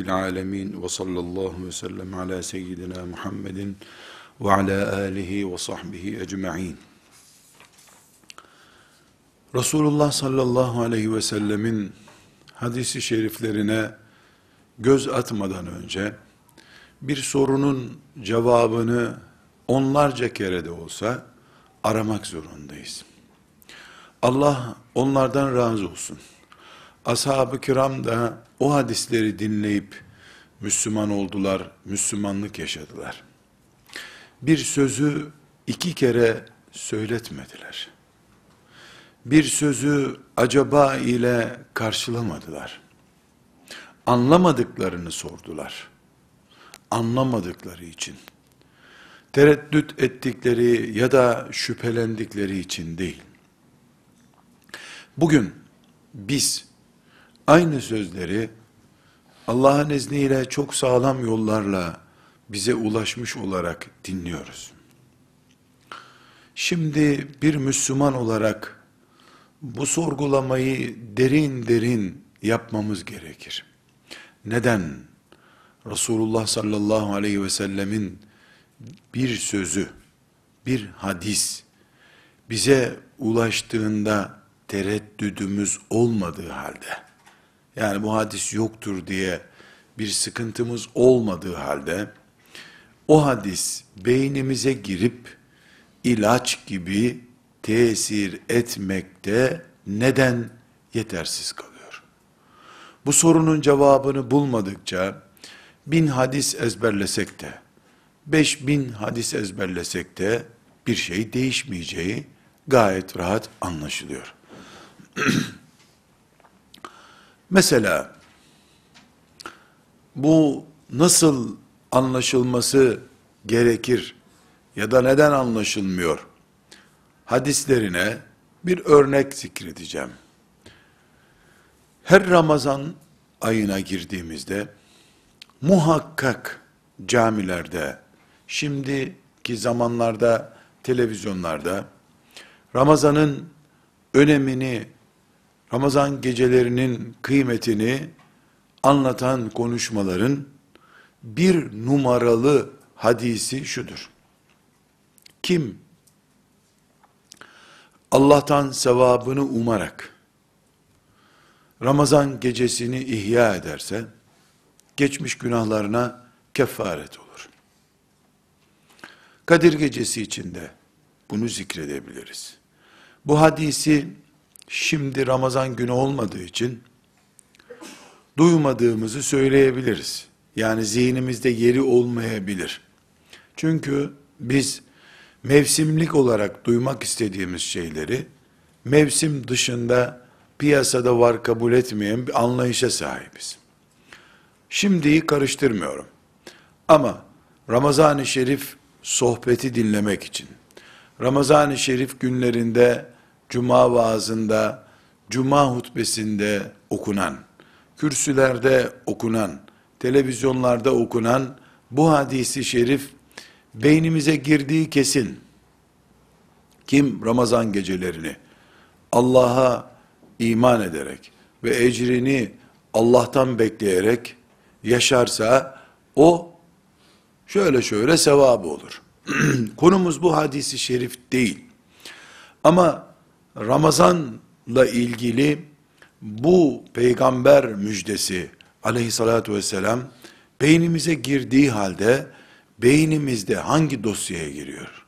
Rabbil alemin ve sallallahu ve sellem ala seyyidina Muhammedin ve ala alihi ve sahbihi ecma'in. Resulullah sallallahu aleyhi ve sellemin hadisi şeriflerine göz atmadan önce bir sorunun cevabını onlarca kere de olsa aramak zorundayız. Allah onlardan razı olsun. Ashab-ı kiram da o hadisleri dinleyip Müslüman oldular, Müslümanlık yaşadılar. Bir sözü iki kere söyletmediler. Bir sözü acaba ile karşılamadılar. Anlamadıklarını sordular. Anlamadıkları için. Tereddüt ettikleri ya da şüphelendikleri için değil. Bugün biz aynı sözleri Allah'ın izniyle çok sağlam yollarla bize ulaşmış olarak dinliyoruz. Şimdi bir Müslüman olarak bu sorgulamayı derin derin yapmamız gerekir. Neden? Resulullah sallallahu aleyhi ve sellemin bir sözü, bir hadis bize ulaştığında tereddüdümüz olmadığı halde, yani bu hadis yoktur diye bir sıkıntımız olmadığı halde, o hadis beynimize girip ilaç gibi tesir etmekte neden yetersiz kalıyor? Bu sorunun cevabını bulmadıkça bin hadis ezberlesek de, beş bin hadis ezberlesek de bir şey değişmeyeceği gayet rahat anlaşılıyor. Mesela bu nasıl anlaşılması gerekir ya da neden anlaşılmıyor hadislerine bir örnek zikredeceğim. Her Ramazan ayına girdiğimizde muhakkak camilerde şimdiki zamanlarda televizyonlarda Ramazan'ın önemini Ramazan gecelerinin kıymetini anlatan konuşmaların bir numaralı hadisi şudur. Kim Allah'tan sevabını umarak Ramazan gecesini ihya ederse geçmiş günahlarına kefaret olur. Kadir gecesi içinde bunu zikredebiliriz. Bu hadisi şimdi Ramazan günü olmadığı için duymadığımızı söyleyebiliriz. Yani zihnimizde yeri olmayabilir. Çünkü biz mevsimlik olarak duymak istediğimiz şeyleri mevsim dışında piyasada var kabul etmeyen bir anlayışa sahibiz. Şimdiyi karıştırmıyorum. Ama Ramazan-ı Şerif sohbeti dinlemek için, Ramazan-ı Şerif günlerinde cuma vaazında, cuma hutbesinde okunan, kürsülerde okunan, televizyonlarda okunan bu hadisi şerif beynimize girdiği kesin. Kim Ramazan gecelerini Allah'a iman ederek ve ecrini Allah'tan bekleyerek yaşarsa o şöyle şöyle sevabı olur. Konumuz bu hadisi şerif değil. Ama Ramazan'la ilgili bu peygamber müjdesi aleyhissalatü vesselam beynimize girdiği halde beynimizde hangi dosyaya giriyor?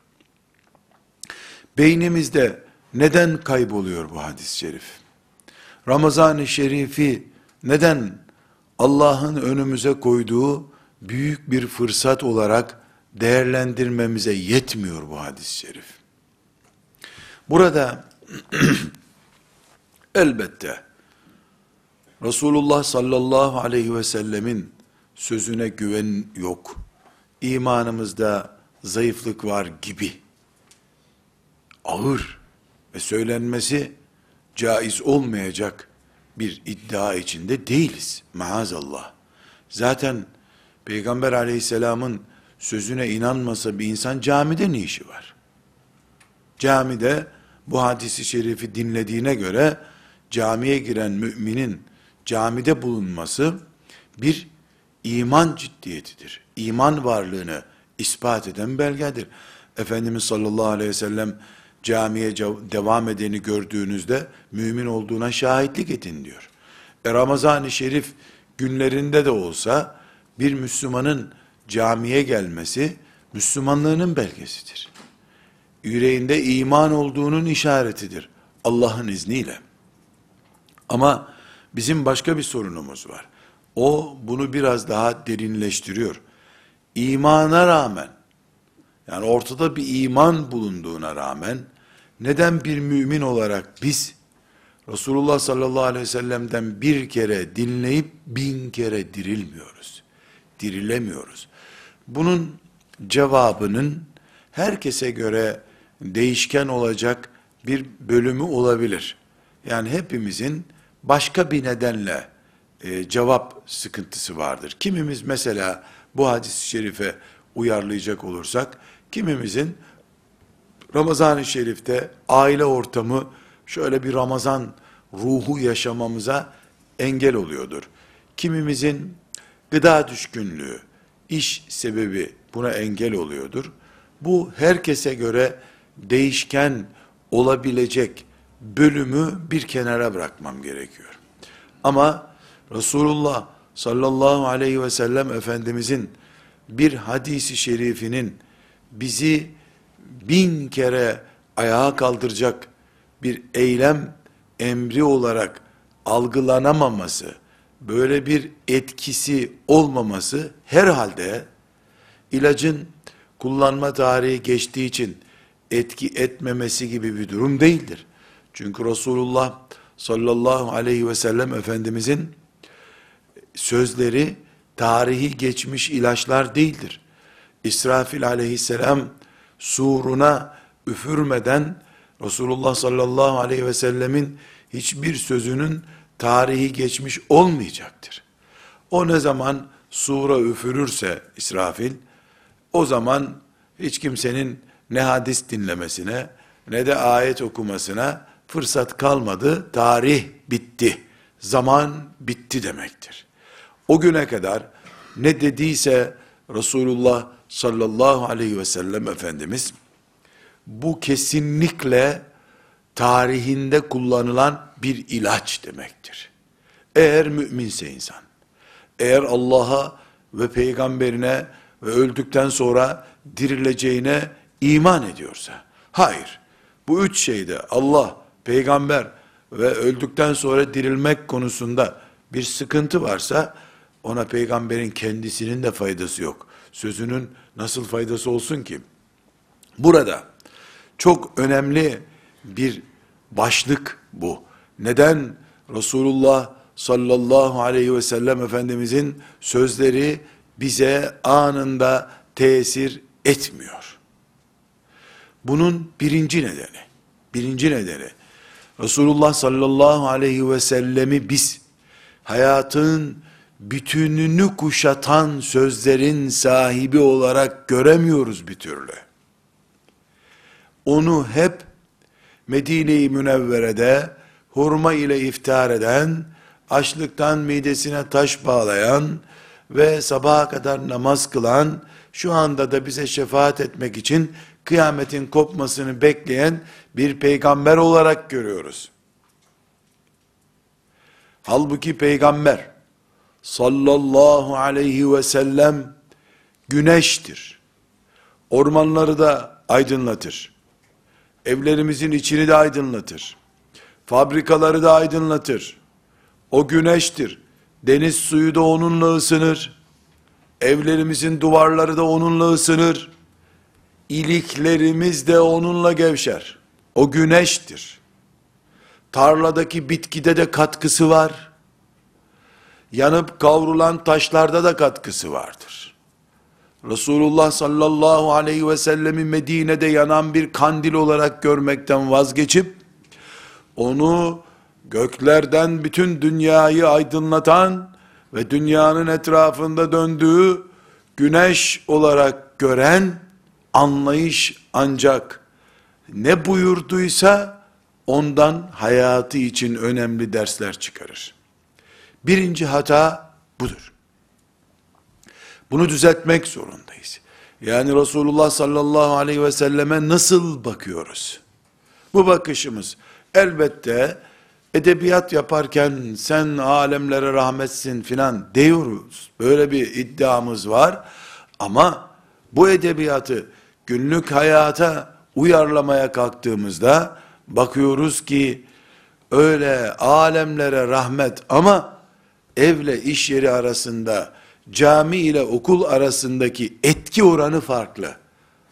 Beynimizde neden kayboluyor bu hadis-i şerif? Ramazan-ı Şerif'i neden Allah'ın önümüze koyduğu büyük bir fırsat olarak değerlendirmemize yetmiyor bu hadis-i şerif? Burada elbette Resulullah sallallahu aleyhi ve sellemin sözüne güven yok. İmanımızda zayıflık var gibi ağır ve söylenmesi caiz olmayacak bir iddia içinde değiliz maazallah. Zaten Peygamber aleyhisselamın sözüne inanmasa bir insan camide ne işi var? Camide bu hadisi şerifi dinlediğine göre camiye giren müminin camide bulunması bir iman ciddiyetidir. İman varlığını ispat eden belgedir. Efendimiz sallallahu aleyhi ve sellem camiye devam edeni gördüğünüzde mümin olduğuna şahitlik edin diyor. E Ramazan-ı Şerif günlerinde de olsa bir Müslümanın camiye gelmesi Müslümanlığının belgesidir. Yüreğinde iman olduğunun işaretidir. Allah'ın izniyle. Ama bizim başka bir sorunumuz var. O bunu biraz daha derinleştiriyor. İmana rağmen, yani ortada bir iman bulunduğuna rağmen, neden bir mümin olarak biz, Resulullah sallallahu aleyhi ve sellem'den bir kere dinleyip bin kere dirilmiyoruz. Dirilemiyoruz. Bunun cevabının herkese göre değişken olacak bir bölümü olabilir. Yani hepimizin başka bir nedenle e, cevap sıkıntısı vardır. Kimimiz mesela bu hadis-i şerife uyarlayacak olursak, kimimizin Ramazan-ı Şerif'te aile ortamı şöyle bir Ramazan ruhu yaşamamıza engel oluyordur. Kimimizin gıda düşkünlüğü, iş sebebi buna engel oluyordur. Bu herkese göre değişken olabilecek bölümü bir kenara bırakmam gerekiyor. Ama Resulullah sallallahu aleyhi ve sellem Efendimizin bir hadisi şerifinin bizi bin kere ayağa kaldıracak bir eylem emri olarak algılanamaması, böyle bir etkisi olmaması herhalde ilacın kullanma tarihi geçtiği için etki etmemesi gibi bir durum değildir. Çünkü Resulullah sallallahu aleyhi ve sellem Efendimizin sözleri tarihi geçmiş ilaçlar değildir. İsrafil aleyhisselam suruna üfürmeden Resulullah sallallahu aleyhi ve sellemin hiçbir sözünün tarihi geçmiş olmayacaktır. O ne zaman sura üfürürse İsrafil, o zaman hiç kimsenin ne hadis dinlemesine ne de ayet okumasına fırsat kalmadı. Tarih bitti. Zaman bitti demektir. O güne kadar ne dediyse Resulullah sallallahu aleyhi ve sellem Efendimiz bu kesinlikle tarihinde kullanılan bir ilaç demektir. Eğer müminse insan, eğer Allah'a ve peygamberine ve öldükten sonra dirileceğine iman ediyorsa, hayır, bu üç şeyde Allah, peygamber ve öldükten sonra dirilmek konusunda bir sıkıntı varsa, ona peygamberin kendisinin de faydası yok. Sözünün nasıl faydası olsun ki? Burada çok önemli bir başlık bu. Neden Resulullah sallallahu aleyhi ve sellem Efendimizin sözleri bize anında tesir etmiyor. Bunun birinci nedeni, birinci nedeni, Resulullah sallallahu aleyhi ve sellemi biz hayatın bütününü kuşatan sözlerin sahibi olarak göremiyoruz bir türlü. Onu hep Medine-i Münevvere'de hurma ile iftar eden, açlıktan midesine taş bağlayan ve sabaha kadar namaz kılan, şu anda da bize şefaat etmek için kıyametin kopmasını bekleyen bir peygamber olarak görüyoruz. Halbuki peygamber sallallahu aleyhi ve sellem güneştir. Ormanları da aydınlatır. Evlerimizin içini de aydınlatır. Fabrikaları da aydınlatır. O güneştir. Deniz suyu da onunla ısınır. Evlerimizin duvarları da onunla ısınır. İliklerimiz de onunla gevşer. O güneştir. Tarladaki bitkide de katkısı var yanıp kavrulan taşlarda da katkısı vardır. Resulullah sallallahu aleyhi ve sellemi Medine'de yanan bir kandil olarak görmekten vazgeçip, onu göklerden bütün dünyayı aydınlatan ve dünyanın etrafında döndüğü güneş olarak gören anlayış ancak ne buyurduysa ondan hayatı için önemli dersler çıkarır. Birinci hata budur. Bunu düzeltmek zorundayız. Yani Resulullah sallallahu aleyhi ve selleme nasıl bakıyoruz? Bu bakışımız elbette edebiyat yaparken sen alemlere rahmetsin filan diyoruz. Böyle bir iddiamız var. Ama bu edebiyatı günlük hayata uyarlamaya kalktığımızda bakıyoruz ki öyle alemlere rahmet ama evle iş yeri arasında cami ile okul arasındaki etki oranı farklı.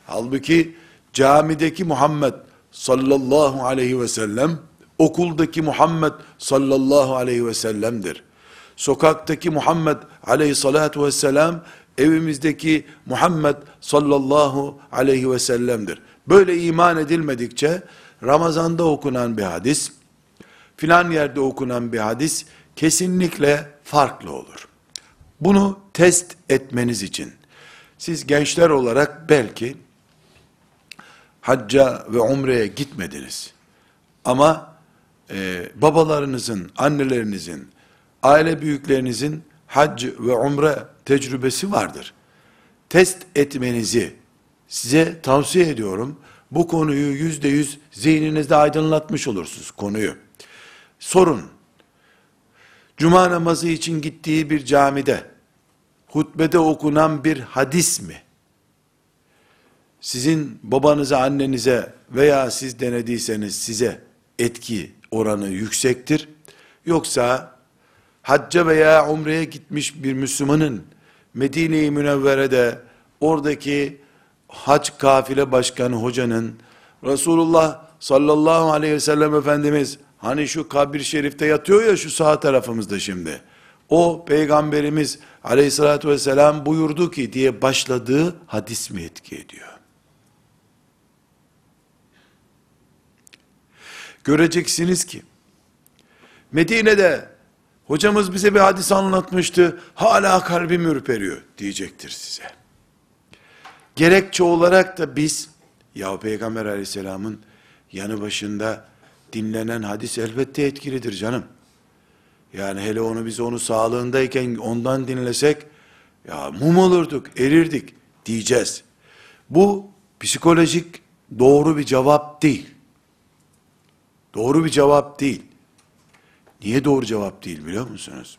Halbuki camideki Muhammed sallallahu aleyhi ve sellem okuldaki Muhammed sallallahu aleyhi ve sellem'dir. Sokaktaki Muhammed aleyhissalatu vesselam evimizdeki Muhammed sallallahu aleyhi ve sellem'dir. Böyle iman edilmedikçe Ramazan'da okunan bir hadis, filan yerde okunan bir hadis kesinlikle farklı olur. Bunu test etmeniz için siz gençler olarak belki hacca ve umreye gitmediniz. Ama e, babalarınızın, annelerinizin, aile büyüklerinizin hac ve umre tecrübesi vardır. Test etmenizi size tavsiye ediyorum. Bu konuyu yüzde yüz zihninizde aydınlatmış olursunuz konuyu. Sorun. Cuma namazı için gittiği bir camide hutbede okunan bir hadis mi? Sizin babanıza, annenize veya siz denediyseniz size etki oranı yüksektir. Yoksa hacca veya umreye gitmiş bir Müslümanın Medine-i Münevvere'de oradaki hac kafile başkanı hocanın Resulullah sallallahu aleyhi ve sellem Efendimiz hani şu kabir şerifte yatıyor ya şu sağ tarafımızda şimdi. O peygamberimiz aleyhissalatü vesselam buyurdu ki diye başladığı hadis mi etki ediyor? Göreceksiniz ki Medine'de hocamız bize bir hadis anlatmıştı. Hala kalbim ürperiyor diyecektir size. Gerekçe olarak da biz ya Peygamber aleyhisselamın yanı başında dinlenen hadis elbette etkilidir canım. Yani hele onu biz onu sağlığındayken ondan dinlesek ya mum olurduk, erirdik diyeceğiz. Bu psikolojik doğru bir cevap değil. Doğru bir cevap değil. Niye doğru cevap değil biliyor musunuz?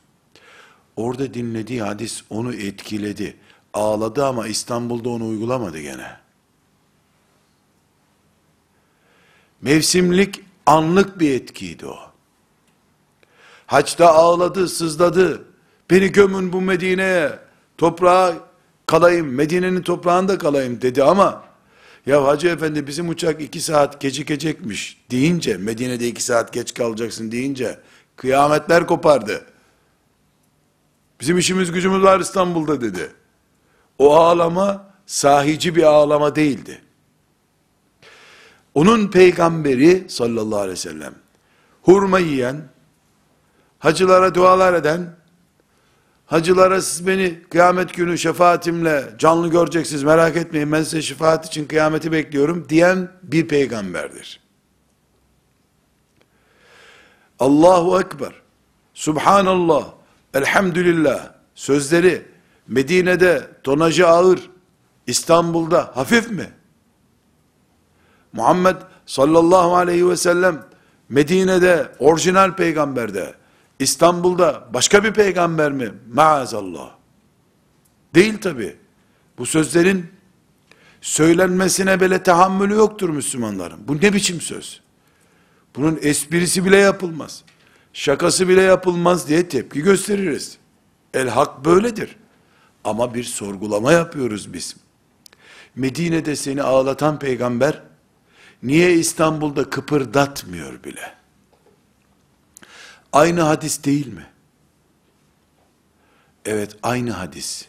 Orada dinlediği hadis onu etkiledi. Ağladı ama İstanbul'da onu uygulamadı gene. Mevsimlik, anlık bir etkiydi o. Haçta ağladı, sızladı. Beni gömün bu Medine'ye, toprağa kalayım, Medine'nin toprağında kalayım dedi ama ya Hacı Efendi bizim uçak iki saat gecikecekmiş deyince, Medine'de iki saat geç kalacaksın deyince, kıyametler kopardı. Bizim işimiz gücümüz var İstanbul'da dedi. O ağlama sahici bir ağlama değildi. Onun peygamberi sallallahu aleyhi ve sellem hurma yiyen, hacılara dualar eden, hacılara siz beni kıyamet günü şefaatimle canlı göreceksiniz merak etmeyin ben size şefaat için kıyameti bekliyorum diyen bir peygamberdir. Allahu Ekber, Subhanallah, Elhamdülillah sözleri Medine'de tonajı ağır, İstanbul'da hafif mi? Muhammed sallallahu aleyhi ve sellem Medine'de orijinal peygamberde, İstanbul'da başka bir peygamber mi? Maazallah. Değil tabi. Bu sözlerin söylenmesine bile tahammülü yoktur Müslümanların. Bu ne biçim söz? Bunun esprisi bile yapılmaz. Şakası bile yapılmaz diye tepki gösteririz. El hak böyledir. Ama bir sorgulama yapıyoruz biz. Medine'de seni ağlatan peygamber, niye İstanbul'da kıpırdatmıyor bile? Aynı hadis değil mi? Evet aynı hadis.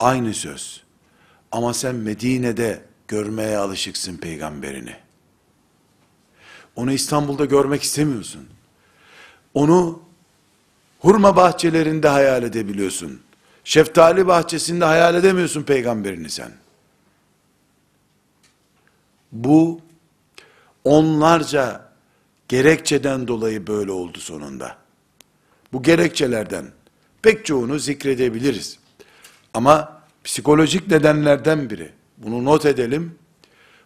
Aynı söz. Ama sen Medine'de görmeye alışıksın peygamberini. Onu İstanbul'da görmek istemiyorsun. Onu hurma bahçelerinde hayal edebiliyorsun. Şeftali bahçesinde hayal edemiyorsun peygamberini sen. Bu onlarca gerekçeden dolayı böyle oldu sonunda. Bu gerekçelerden pek çoğunu zikredebiliriz. Ama psikolojik nedenlerden biri. Bunu not edelim.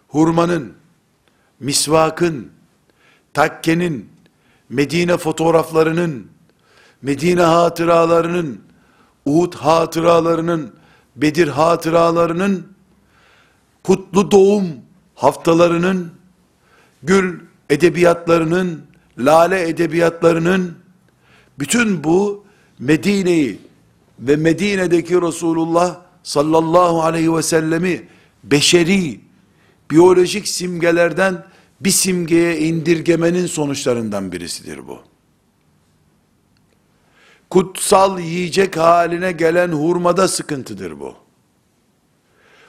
Hurmanın, misvakın, takkenin, Medine fotoğraflarının, Medine hatıralarının, Uhud hatıralarının, Bedir hatıralarının, kutlu doğum haftalarının, gül edebiyatlarının, lale edebiyatlarının, bütün bu Medine'yi ve Medine'deki Resulullah sallallahu aleyhi ve sellemi beşeri, biyolojik simgelerden bir simgeye indirgemenin sonuçlarından birisidir bu. Kutsal yiyecek haline gelen hurmada sıkıntıdır bu.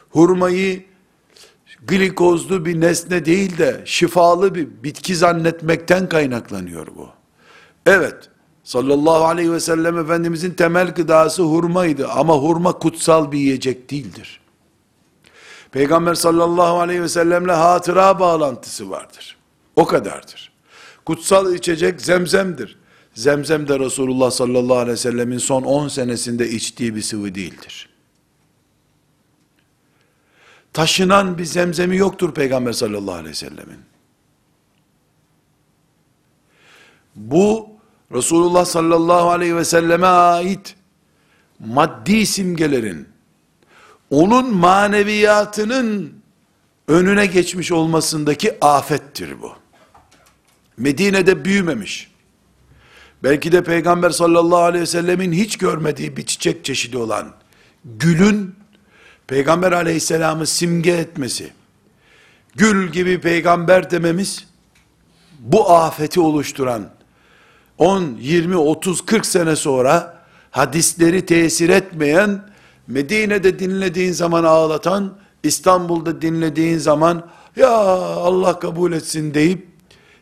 Hurmayı glikozlu bir nesne değil de şifalı bir bitki zannetmekten kaynaklanıyor bu. Evet, sallallahu aleyhi ve sellem Efendimizin temel gıdası hurmaydı ama hurma kutsal bir yiyecek değildir. Peygamber sallallahu aleyhi ve sellemle hatıra bağlantısı vardır. O kadardır. Kutsal içecek zemzemdir. Zemzem de Resulullah sallallahu aleyhi ve sellemin son 10 senesinde içtiği bir sıvı değildir. Taşınan bir zemzemi yoktur Peygamber sallallahu aleyhi ve sellemin. Bu Resulullah sallallahu aleyhi ve selleme ait maddi simgelerin onun maneviyatının önüne geçmiş olmasındaki afettir bu. Medine'de büyümemiş. Belki de Peygamber sallallahu aleyhi ve sellemin hiç görmediği bir çiçek çeşidi olan gülün Peygamber aleyhisselamı simge etmesi, gül gibi peygamber dememiz, bu afeti oluşturan, 10, 20, 30, 40 sene sonra, hadisleri tesir etmeyen, Medine'de dinlediğin zaman ağlatan, İstanbul'da dinlediğin zaman, ya Allah kabul etsin deyip,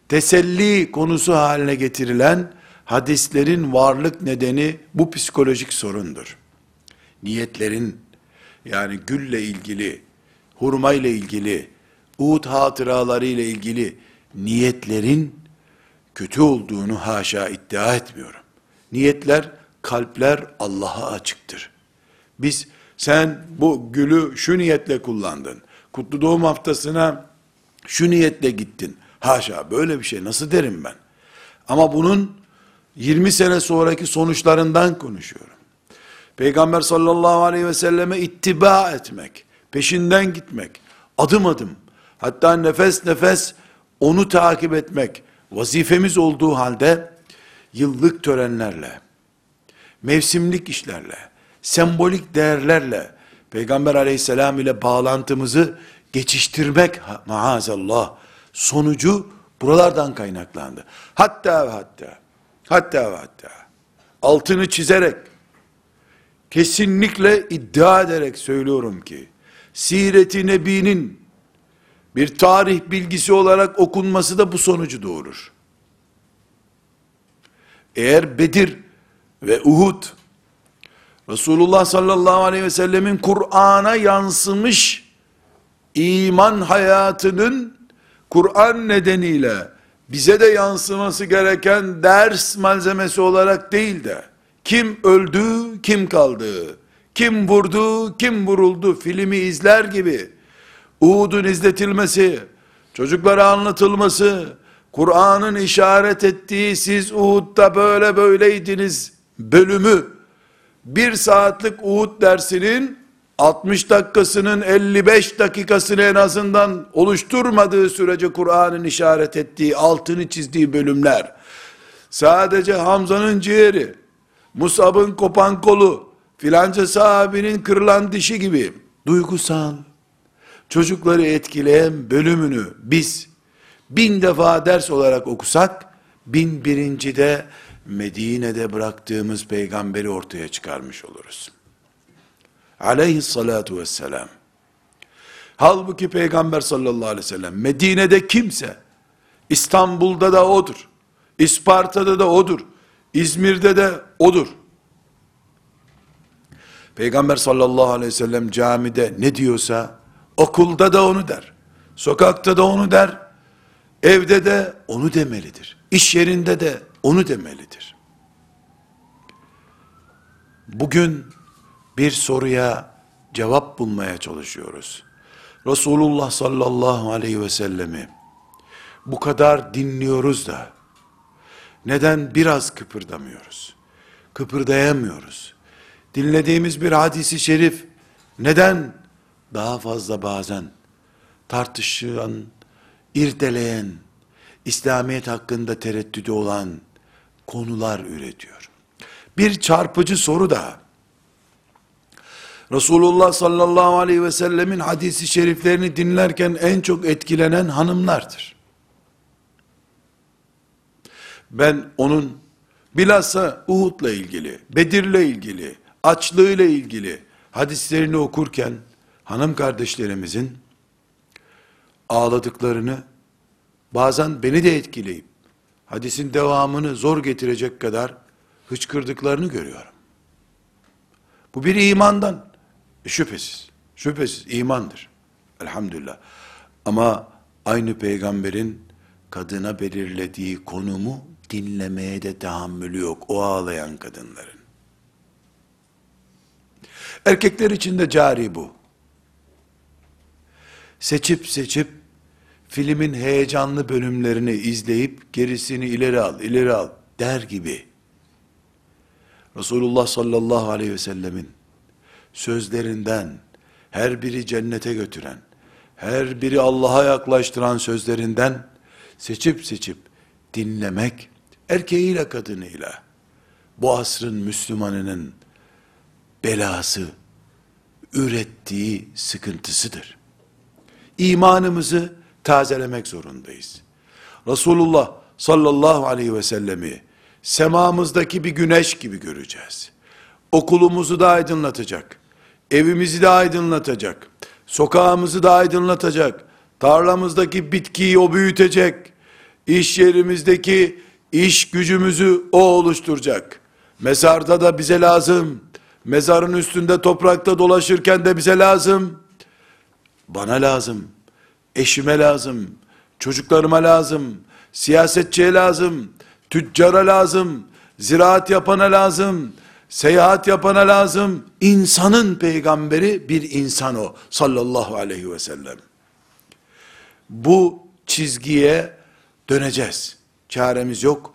teselli konusu haline getirilen, hadislerin varlık nedeni bu psikolojik sorundur. Niyetlerin, yani gülle ilgili, hurma ile ilgili, Uhud hatıraları ile ilgili niyetlerin kötü olduğunu haşa iddia etmiyorum. Niyetler, kalpler Allah'a açıktır. Biz sen bu gülü şu niyetle kullandın. Kutlu doğum haftasına şu niyetle gittin. Haşa böyle bir şey nasıl derim ben? Ama bunun 20 sene sonraki sonuçlarından konuşuyorum. Peygamber sallallahu aleyhi ve selleme ittiba etmek, peşinden gitmek, adım adım, hatta nefes nefes onu takip etmek vazifemiz olduğu halde yıllık törenlerle, mevsimlik işlerle, sembolik değerlerle Peygamber aleyhisselam ile bağlantımızı geçiştirmek maazallah sonucu buralardan kaynaklandı. Hatta ve hatta hatta ve hatta altını çizerek kesinlikle iddia ederek söylüyorum ki, Siret-i Nebi'nin bir tarih bilgisi olarak okunması da bu sonucu doğurur. Eğer Bedir ve Uhud, Resulullah sallallahu aleyhi ve sellemin Kur'an'a yansımış iman hayatının Kur'an nedeniyle bize de yansıması gereken ders malzemesi olarak değil de, kim öldü, kim kaldı, kim vurdu, kim vuruldu filmi izler gibi, Uhud'un izletilmesi, çocuklara anlatılması, Kur'an'ın işaret ettiği siz Uhud'da böyle böyleydiniz bölümü, bir saatlik Uhud dersinin 60 dakikasının 55 dakikasını en azından oluşturmadığı sürece Kur'an'ın işaret ettiği, altını çizdiği bölümler, sadece Hamza'nın ciğeri, Musab'ın kopan kolu, filanca sahabinin kırılan dişi gibi duygusal, çocukları etkileyen bölümünü biz bin defa ders olarak okusak, bin birincide Medine'de bıraktığımız peygamberi ortaya çıkarmış oluruz. Aleyhissalatu vesselam. Halbuki peygamber sallallahu aleyhi ve sellem Medine'de kimse, İstanbul'da da odur, İsparta'da da odur, İzmir'de de odur. Peygamber sallallahu aleyhi ve sellem camide ne diyorsa, okulda da onu der. Sokakta da onu der. Evde de onu demelidir. İş yerinde de onu demelidir. Bugün bir soruya cevap bulmaya çalışıyoruz. Resulullah sallallahu aleyhi ve sellemi bu kadar dinliyoruz da neden biraz kıpırdamıyoruz? Kıpırdayamıyoruz. Dinlediğimiz bir hadisi şerif neden daha fazla bazen tartışan, irdeleyen, İslamiyet hakkında tereddüdü olan konular üretiyor. Bir çarpıcı soru da Resulullah sallallahu aleyhi ve sellemin hadisi şeriflerini dinlerken en çok etkilenen hanımlardır. Ben onun bilhassa Uhud'la ilgili, Bedir'le ilgili, açlığıyla ilgili hadislerini okurken hanım kardeşlerimizin ağladıklarını bazen beni de etkileyip hadisin devamını zor getirecek kadar hıçkırdıklarını görüyorum. Bu bir imandan. E, şüphesiz. Şüphesiz imandır. Elhamdülillah. Ama aynı peygamberin kadına belirlediği konumu dinlemeye de tahammülü yok. O ağlayan kadınların. Erkekler için de cari bu. Seçip seçip filmin heyecanlı bölümlerini izleyip gerisini ileri al, ileri al der gibi. Resulullah sallallahu aleyhi ve sellemin sözlerinden her biri cennete götüren, her biri Allah'a yaklaştıran sözlerinden seçip seçip dinlemek erkeğiyle kadınıyla bu asrın Müslümanının belası ürettiği sıkıntısıdır. İmanımızı tazelemek zorundayız. Resulullah sallallahu aleyhi ve sellemi semamızdaki bir güneş gibi göreceğiz. Okulumuzu da aydınlatacak. Evimizi de aydınlatacak. Sokağımızı da aydınlatacak. Tarlamızdaki bitkiyi o büyütecek. İş yerimizdeki iş gücümüzü o oluşturacak. Mezarda da bize lazım. Mezarın üstünde toprakta dolaşırken de bize lazım. Bana lazım. Eşime lazım. Çocuklarıma lazım. Siyasetçiye lazım. Tüccara lazım. Ziraat yapana lazım. Seyahat yapana lazım. İnsanın peygamberi bir insan o. Sallallahu aleyhi ve sellem. Bu çizgiye döneceğiz. Çaremiz yok.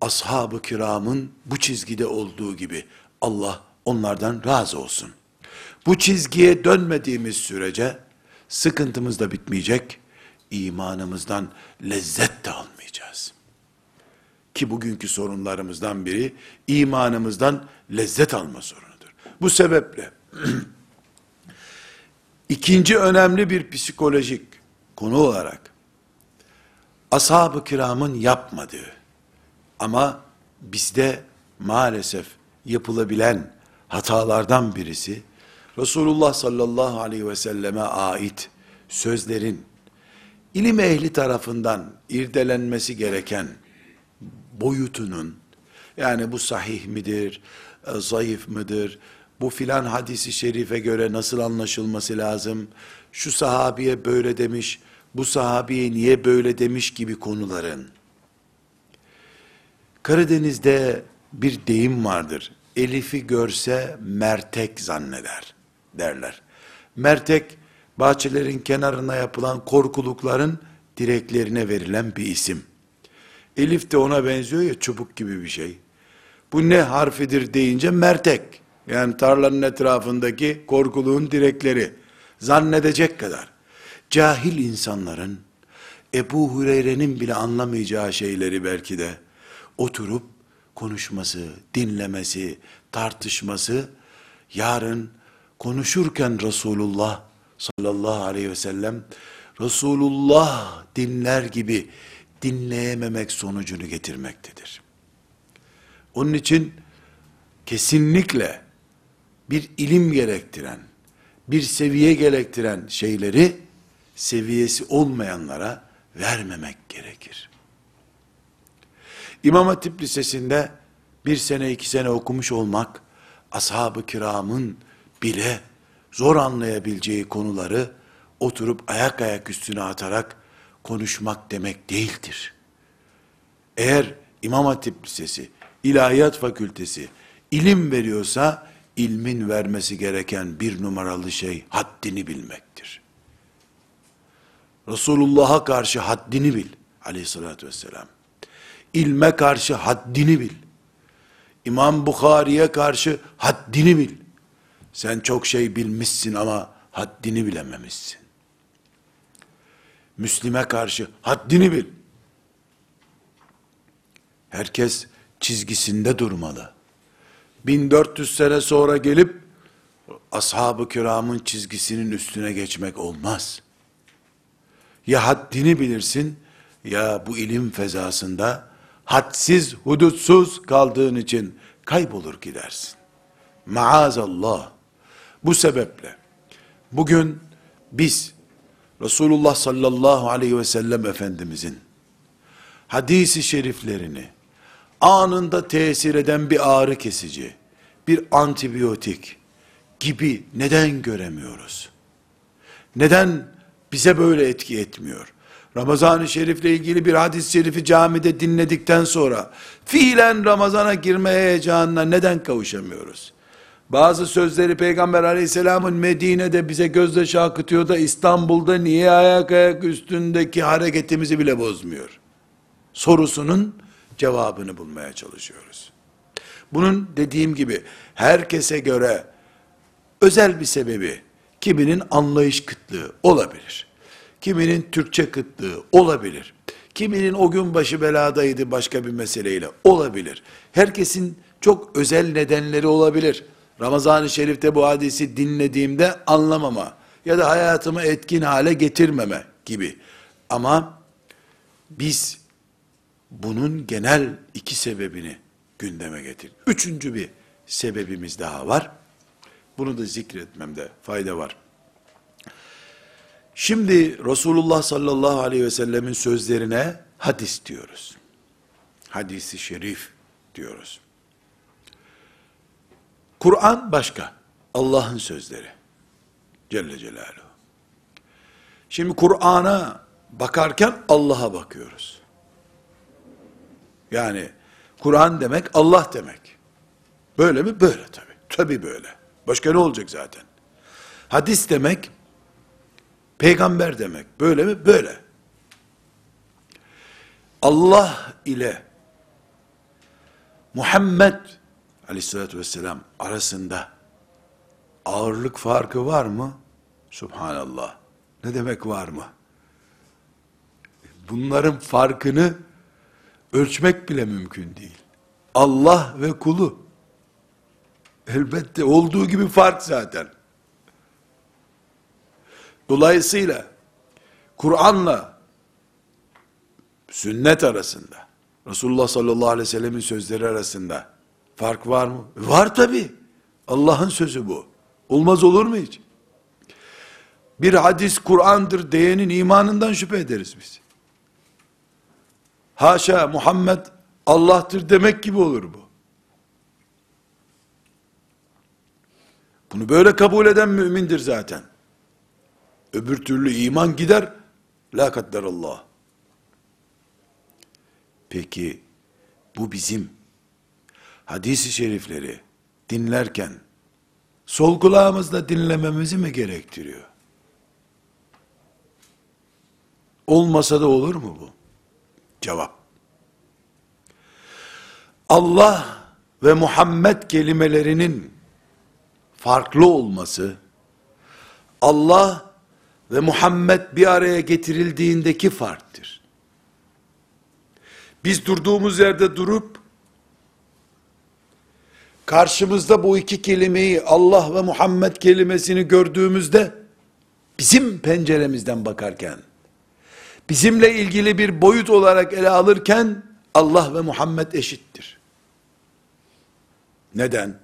Ashab-ı kiramın bu çizgide olduğu gibi Allah onlardan razı olsun. Bu çizgiye dönmediğimiz sürece sıkıntımız da bitmeyecek, imanımızdan lezzet de almayacağız. Ki bugünkü sorunlarımızdan biri imanımızdan lezzet alma sorunudur. Bu sebeple ikinci önemli bir psikolojik konu olarak ashab-ı kiramın yapmadığı ama bizde maalesef yapılabilen hatalardan birisi Resulullah sallallahu aleyhi ve selleme ait sözlerin ilim ehli tarafından irdelenmesi gereken boyutunun yani bu sahih midir, e, zayıf mıdır, bu filan hadisi şerife göre nasıl anlaşılması lazım, şu sahabiye böyle demiş, bu sahabiye niye böyle demiş gibi konuların, Karadeniz'de bir deyim vardır. Elif'i görse mertek zanneder derler. Mertek, bahçelerin kenarına yapılan korkulukların direklerine verilen bir isim. Elif de ona benziyor ya çubuk gibi bir şey. Bu ne harfidir deyince mertek. Yani tarlanın etrafındaki korkuluğun direkleri. Zannedecek kadar. Cahil insanların Ebu Hureyre'nin bile anlamayacağı şeyleri belki de oturup konuşması, dinlemesi, tartışması yarın konuşurken Resulullah sallallahu aleyhi ve sellem Resulullah dinler gibi dinleyememek sonucunu getirmektedir. Onun için kesinlikle bir ilim gerektiren, bir seviye gerektiren şeyleri seviyesi olmayanlara vermemek gerekir. İmam Hatip Lisesi'nde bir sene iki sene okumuş olmak, ashab-ı kiramın bile zor anlayabileceği konuları oturup ayak ayak üstüne atarak konuşmak demek değildir. Eğer İmam Hatip Lisesi, İlahiyat Fakültesi ilim veriyorsa ilmin vermesi gereken bir numaralı şey haddini bilmektir. Resulullah'a karşı haddini bil aleyhissalatü vesselam. İlme karşı haddini bil. İmam Bukhari'ye karşı haddini bil. Sen çok şey bilmişsin ama haddini bilememişsin. Müslime karşı haddini bil. Herkes çizgisinde durmalı. 1400 sene sonra gelip ashab-ı kiramın çizgisinin üstüne geçmek olmaz. Ya haddini bilirsin ya bu ilim fezasında hadsiz, hudutsuz kaldığın için kaybolur gidersin. Maazallah. Bu sebeple bugün biz Resulullah sallallahu aleyhi ve sellem Efendimizin hadisi şeriflerini anında tesir eden bir ağrı kesici, bir antibiyotik gibi neden göremiyoruz? Neden bize böyle etki etmiyor? Ramazan-ı Şerif'le ilgili bir hadis-i şerifi camide dinledikten sonra fiilen Ramazan'a girme heyecanına neden kavuşamıyoruz? Bazı sözleri Peygamber aleyhisselamın Medine'de bize gözyaşı akıtıyor da İstanbul'da niye ayak ayak üstündeki hareketimizi bile bozmuyor? Sorusunun cevabını bulmaya çalışıyoruz. Bunun dediğim gibi herkese göre özel bir sebebi, kiminin anlayış kıtlığı olabilir. Kiminin Türkçe kıtlığı olabilir. Kiminin o gün başı beladaydı başka bir meseleyle olabilir. Herkesin çok özel nedenleri olabilir. Ramazan-ı Şerif'te bu hadisi dinlediğimde anlamama ya da hayatımı etkin hale getirmeme gibi. Ama biz bunun genel iki sebebini gündeme getirdik. Üçüncü bir sebebimiz daha var. Bunu da zikretmemde fayda var. Şimdi Resulullah sallallahu aleyhi ve sellemin sözlerine hadis diyoruz. Hadisi şerif diyoruz. Kur'an başka. Allah'ın sözleri. Celle Celaluhu. Şimdi Kur'an'a bakarken Allah'a bakıyoruz. Yani Kur'an demek Allah demek. Böyle mi? Böyle tabi. Tabi böyle. Başka ne olacak zaten? Hadis demek peygamber demek. Böyle mi? Böyle. Allah ile Muhammed aleyhissalatü vesselam arasında ağırlık farkı var mı? Subhanallah. Ne demek var mı? Bunların farkını ölçmek bile mümkün değil. Allah ve kulu. Elbette olduğu gibi fark zaten. Dolayısıyla Kur'an'la sünnet arasında, Resulullah sallallahu aleyhi ve sellemin sözleri arasında fark var mı? Var tabi. Allah'ın sözü bu. Olmaz olur mu hiç? Bir hadis Kur'an'dır diyenin imanından şüphe ederiz biz. Haşa Muhammed Allah'tır demek gibi olur bu. Bunu böyle kabul eden mümindir zaten. Öbür türlü iman gider. La kadderallah. Peki bu bizim hadisi şerifleri dinlerken sol kulağımızla dinlememizi mi gerektiriyor? Olmasa da olur mu bu? Cevap. Allah ve Muhammed kelimelerinin farklı olması, Allah ve Muhammed bir araya getirildiğindeki farktır. Biz durduğumuz yerde durup, karşımızda bu iki kelimeyi Allah ve Muhammed kelimesini gördüğümüzde, bizim penceremizden bakarken, bizimle ilgili bir boyut olarak ele alırken, Allah ve Muhammed eşittir. Neden?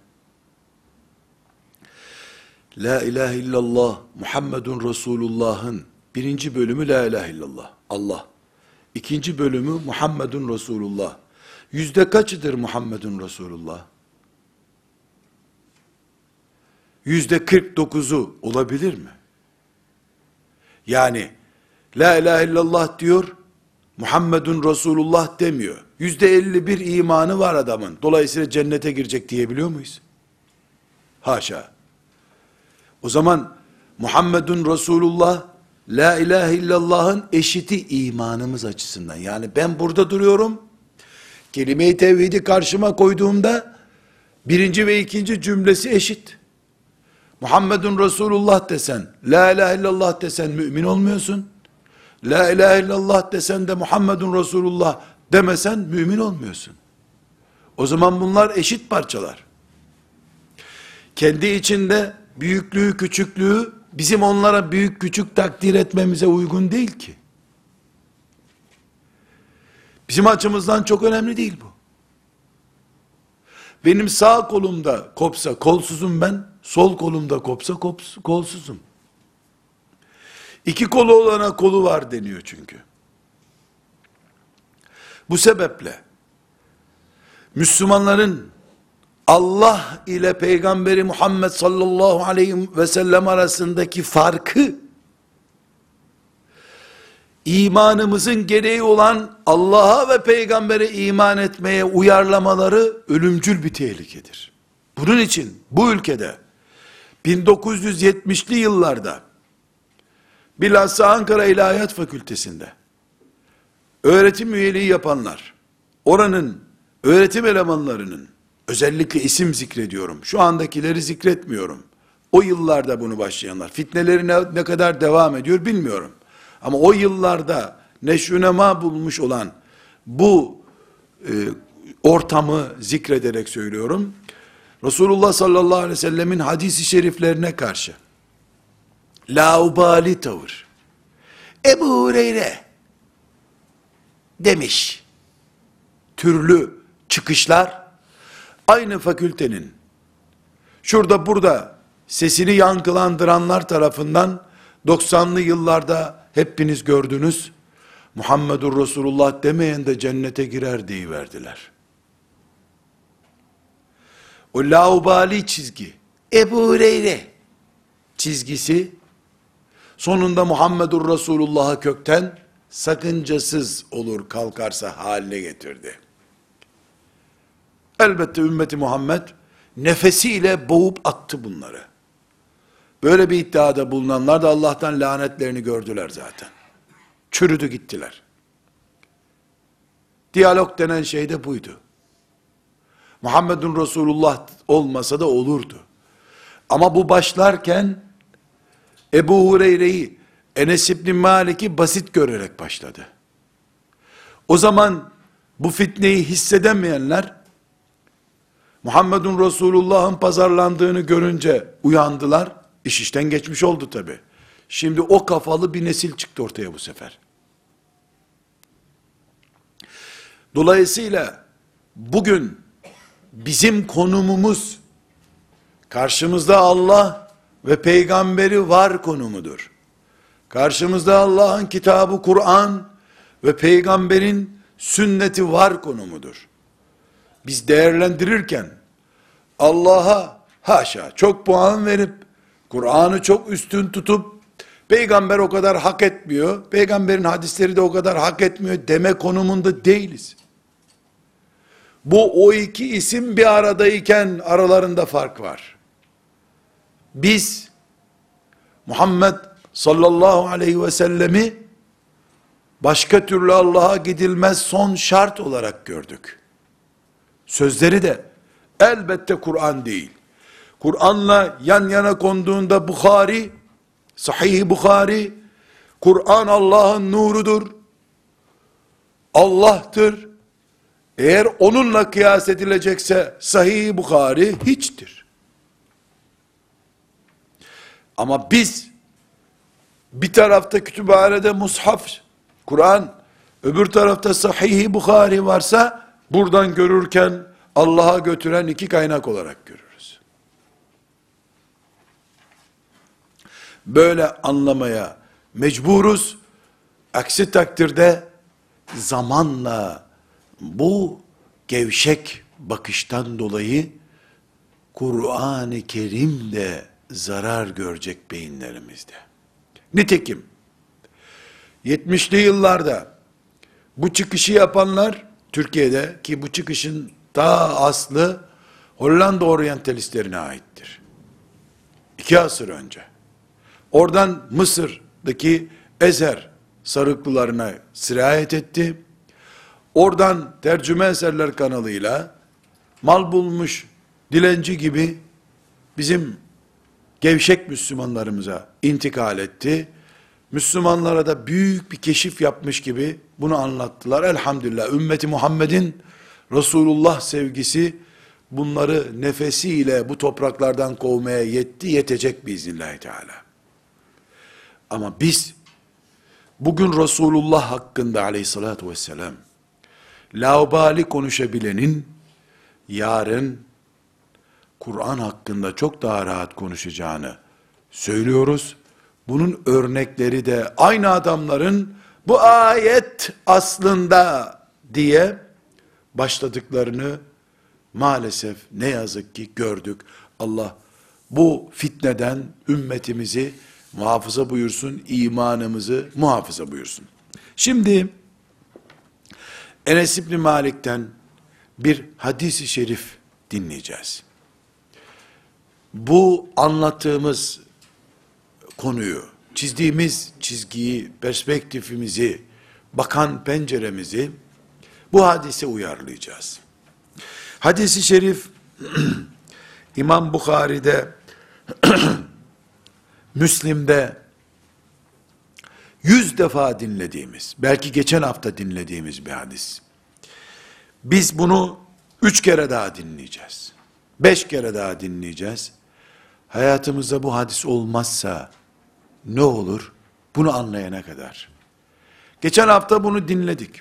La ilahe illallah Muhammedun Resulullah'ın birinci bölümü La ilahe illallah Allah. İkinci bölümü Muhammedun Resulullah. Yüzde kaçıdır Muhammedun Resulullah? Yüzde 49'u olabilir mi? Yani La ilahe illallah diyor, Muhammedun Resulullah demiyor. Yüzde elli bir imanı var adamın. Dolayısıyla cennete girecek diyebiliyor muyuz? Haşa. O zaman Muhammedun Resulullah La ilahe illallah'ın eşiti imanımız açısından. Yani ben burada duruyorum. Kelime-i tevhidi karşıma koyduğumda birinci ve ikinci cümlesi eşit. Muhammedun Resulullah desen, La ilahe illallah desen mümin olmuyorsun. La ilahe illallah desen de Muhammedun Resulullah demesen mümin olmuyorsun. O zaman bunlar eşit parçalar. Kendi içinde büyüklüğü, küçüklüğü bizim onlara büyük küçük takdir etmemize uygun değil ki. Bizim açımızdan çok önemli değil bu. Benim sağ kolumda kopsa kolsuzum ben, sol kolumda kopsa kops, kolsuzum. İki kolu olana kolu var deniyor çünkü. Bu sebeple Müslümanların Allah ile Peygamberi Muhammed sallallahu aleyhi ve sellem arasındaki farkı imanımızın gereği olan Allah'a ve peygambere iman etmeye uyarlamaları ölümcül bir tehlikedir. Bunun için bu ülkede 1970'li yıllarda bilhassa Ankara İlahiyat Fakültesinde öğretim üyeliği yapanlar, oranın öğretim elemanlarının, özellikle isim zikrediyorum, şu andakileri zikretmiyorum. O yıllarda bunu başlayanlar, fitneleri ne, ne kadar devam ediyor bilmiyorum. Ama o yıllarda neşrünema bulmuş olan bu e, ortamı zikrederek söylüyorum. Resulullah sallallahu aleyhi ve sellemin hadisi şeriflerine karşı laubali tavır. Ebu Hureyre demiş. Türlü çıkışlar aynı fakültenin şurada burada sesini yankılandıranlar tarafından 90'lı yıllarda hepiniz gördünüz. Muhammedur Resulullah demeyen de cennete girer verdiler. O laubali çizgi, Ebu Hureyre çizgisi, sonunda Muhammedur Resulullah'ı kökten sakıncasız olur kalkarsa haline getirdi. Elbette ümmeti Muhammed nefesiyle boğup attı bunları. Böyle bir iddiada bulunanlar da Allah'tan lanetlerini gördüler zaten. Çürüdü gittiler. Diyalog denen şey de buydu. Muhammedun Resulullah olmasa da olurdu. Ama bu başlarken Ebu Hureyre'yi Enes İbni Malik'i basit görerek başladı. O zaman bu fitneyi hissedemeyenler Muhammedun Resulullah'ın pazarlandığını görünce uyandılar. İş işten geçmiş oldu tabi. Şimdi o kafalı bir nesil çıktı ortaya bu sefer. Dolayısıyla bugün bizim konumumuz karşımızda Allah ve peygamberi var konumudur. Karşımızda Allah'ın kitabı Kur'an ve peygamberin sünneti var konumudur. Biz değerlendirirken Allah'a haşa çok puan verip Kur'an'ı çok üstün tutup peygamber o kadar hak etmiyor, peygamberin hadisleri de o kadar hak etmiyor deme konumunda değiliz. Bu o iki isim bir aradayken aralarında fark var. Biz Muhammed sallallahu aleyhi ve sellemi başka türlü Allah'a gidilmez son şart olarak gördük. Sözleri de elbette Kur'an değil. Kur'an'la yan yana konduğunda Bukhari, Sahih Bukhari, Kur'an Allah'ın nurudur. Allah'tır. Eğer onunla kıyas edilecekse Sahih Bukhari hiçtir. Ama biz bir tarafta kütüphanede mushaf, Kur'an, öbür tarafta Sahih Bukhari varsa buradan görürken Allah'a götüren iki kaynak olarak görürüz. Böyle anlamaya mecburuz. Aksi takdirde zamanla bu gevşek bakıştan dolayı Kur'an-ı Kerim de zarar görecek beyinlerimizde. Nitekim 70'li yıllarda bu çıkışı yapanlar Türkiye'de ki bu çıkışın daha aslı Hollanda oryantalistlerine aittir. İki asır önce. Oradan Mısır'daki Ezer sarıklılarına sirayet etti. Oradan tercüme eserler kanalıyla mal bulmuş dilenci gibi bizim gevşek Müslümanlarımıza intikal etti. Müslümanlara da büyük bir keşif yapmış gibi bunu anlattılar. Elhamdülillah ümmeti Muhammed'in Resulullah sevgisi bunları nefesiyle bu topraklardan kovmaya yetti, yetecek biiznillahü teala. Ama biz bugün Resulullah hakkında aleyhissalatü vesselam laubali konuşabilenin yarın Kur'an hakkında çok daha rahat konuşacağını söylüyoruz. Bunun örnekleri de aynı adamların bu ayet aslında diye başladıklarını maalesef ne yazık ki gördük. Allah bu fitneden ümmetimizi muhafaza buyursun, imanımızı muhafaza buyursun. Şimdi Enes İbni Malik'ten bir hadisi şerif dinleyeceğiz. Bu anlattığımız konuyu, çizdiğimiz çizgiyi, perspektifimizi, bakan penceremizi bu hadise uyarlayacağız. Hadisi şerif İmam Bukhari'de Müslim'de yüz defa dinlediğimiz, belki geçen hafta dinlediğimiz bir hadis. Biz bunu üç kere daha dinleyeceğiz. Beş kere daha dinleyeceğiz. Hayatımızda bu hadis olmazsa ne olur? Bunu anlayana kadar. Geçen hafta bunu dinledik.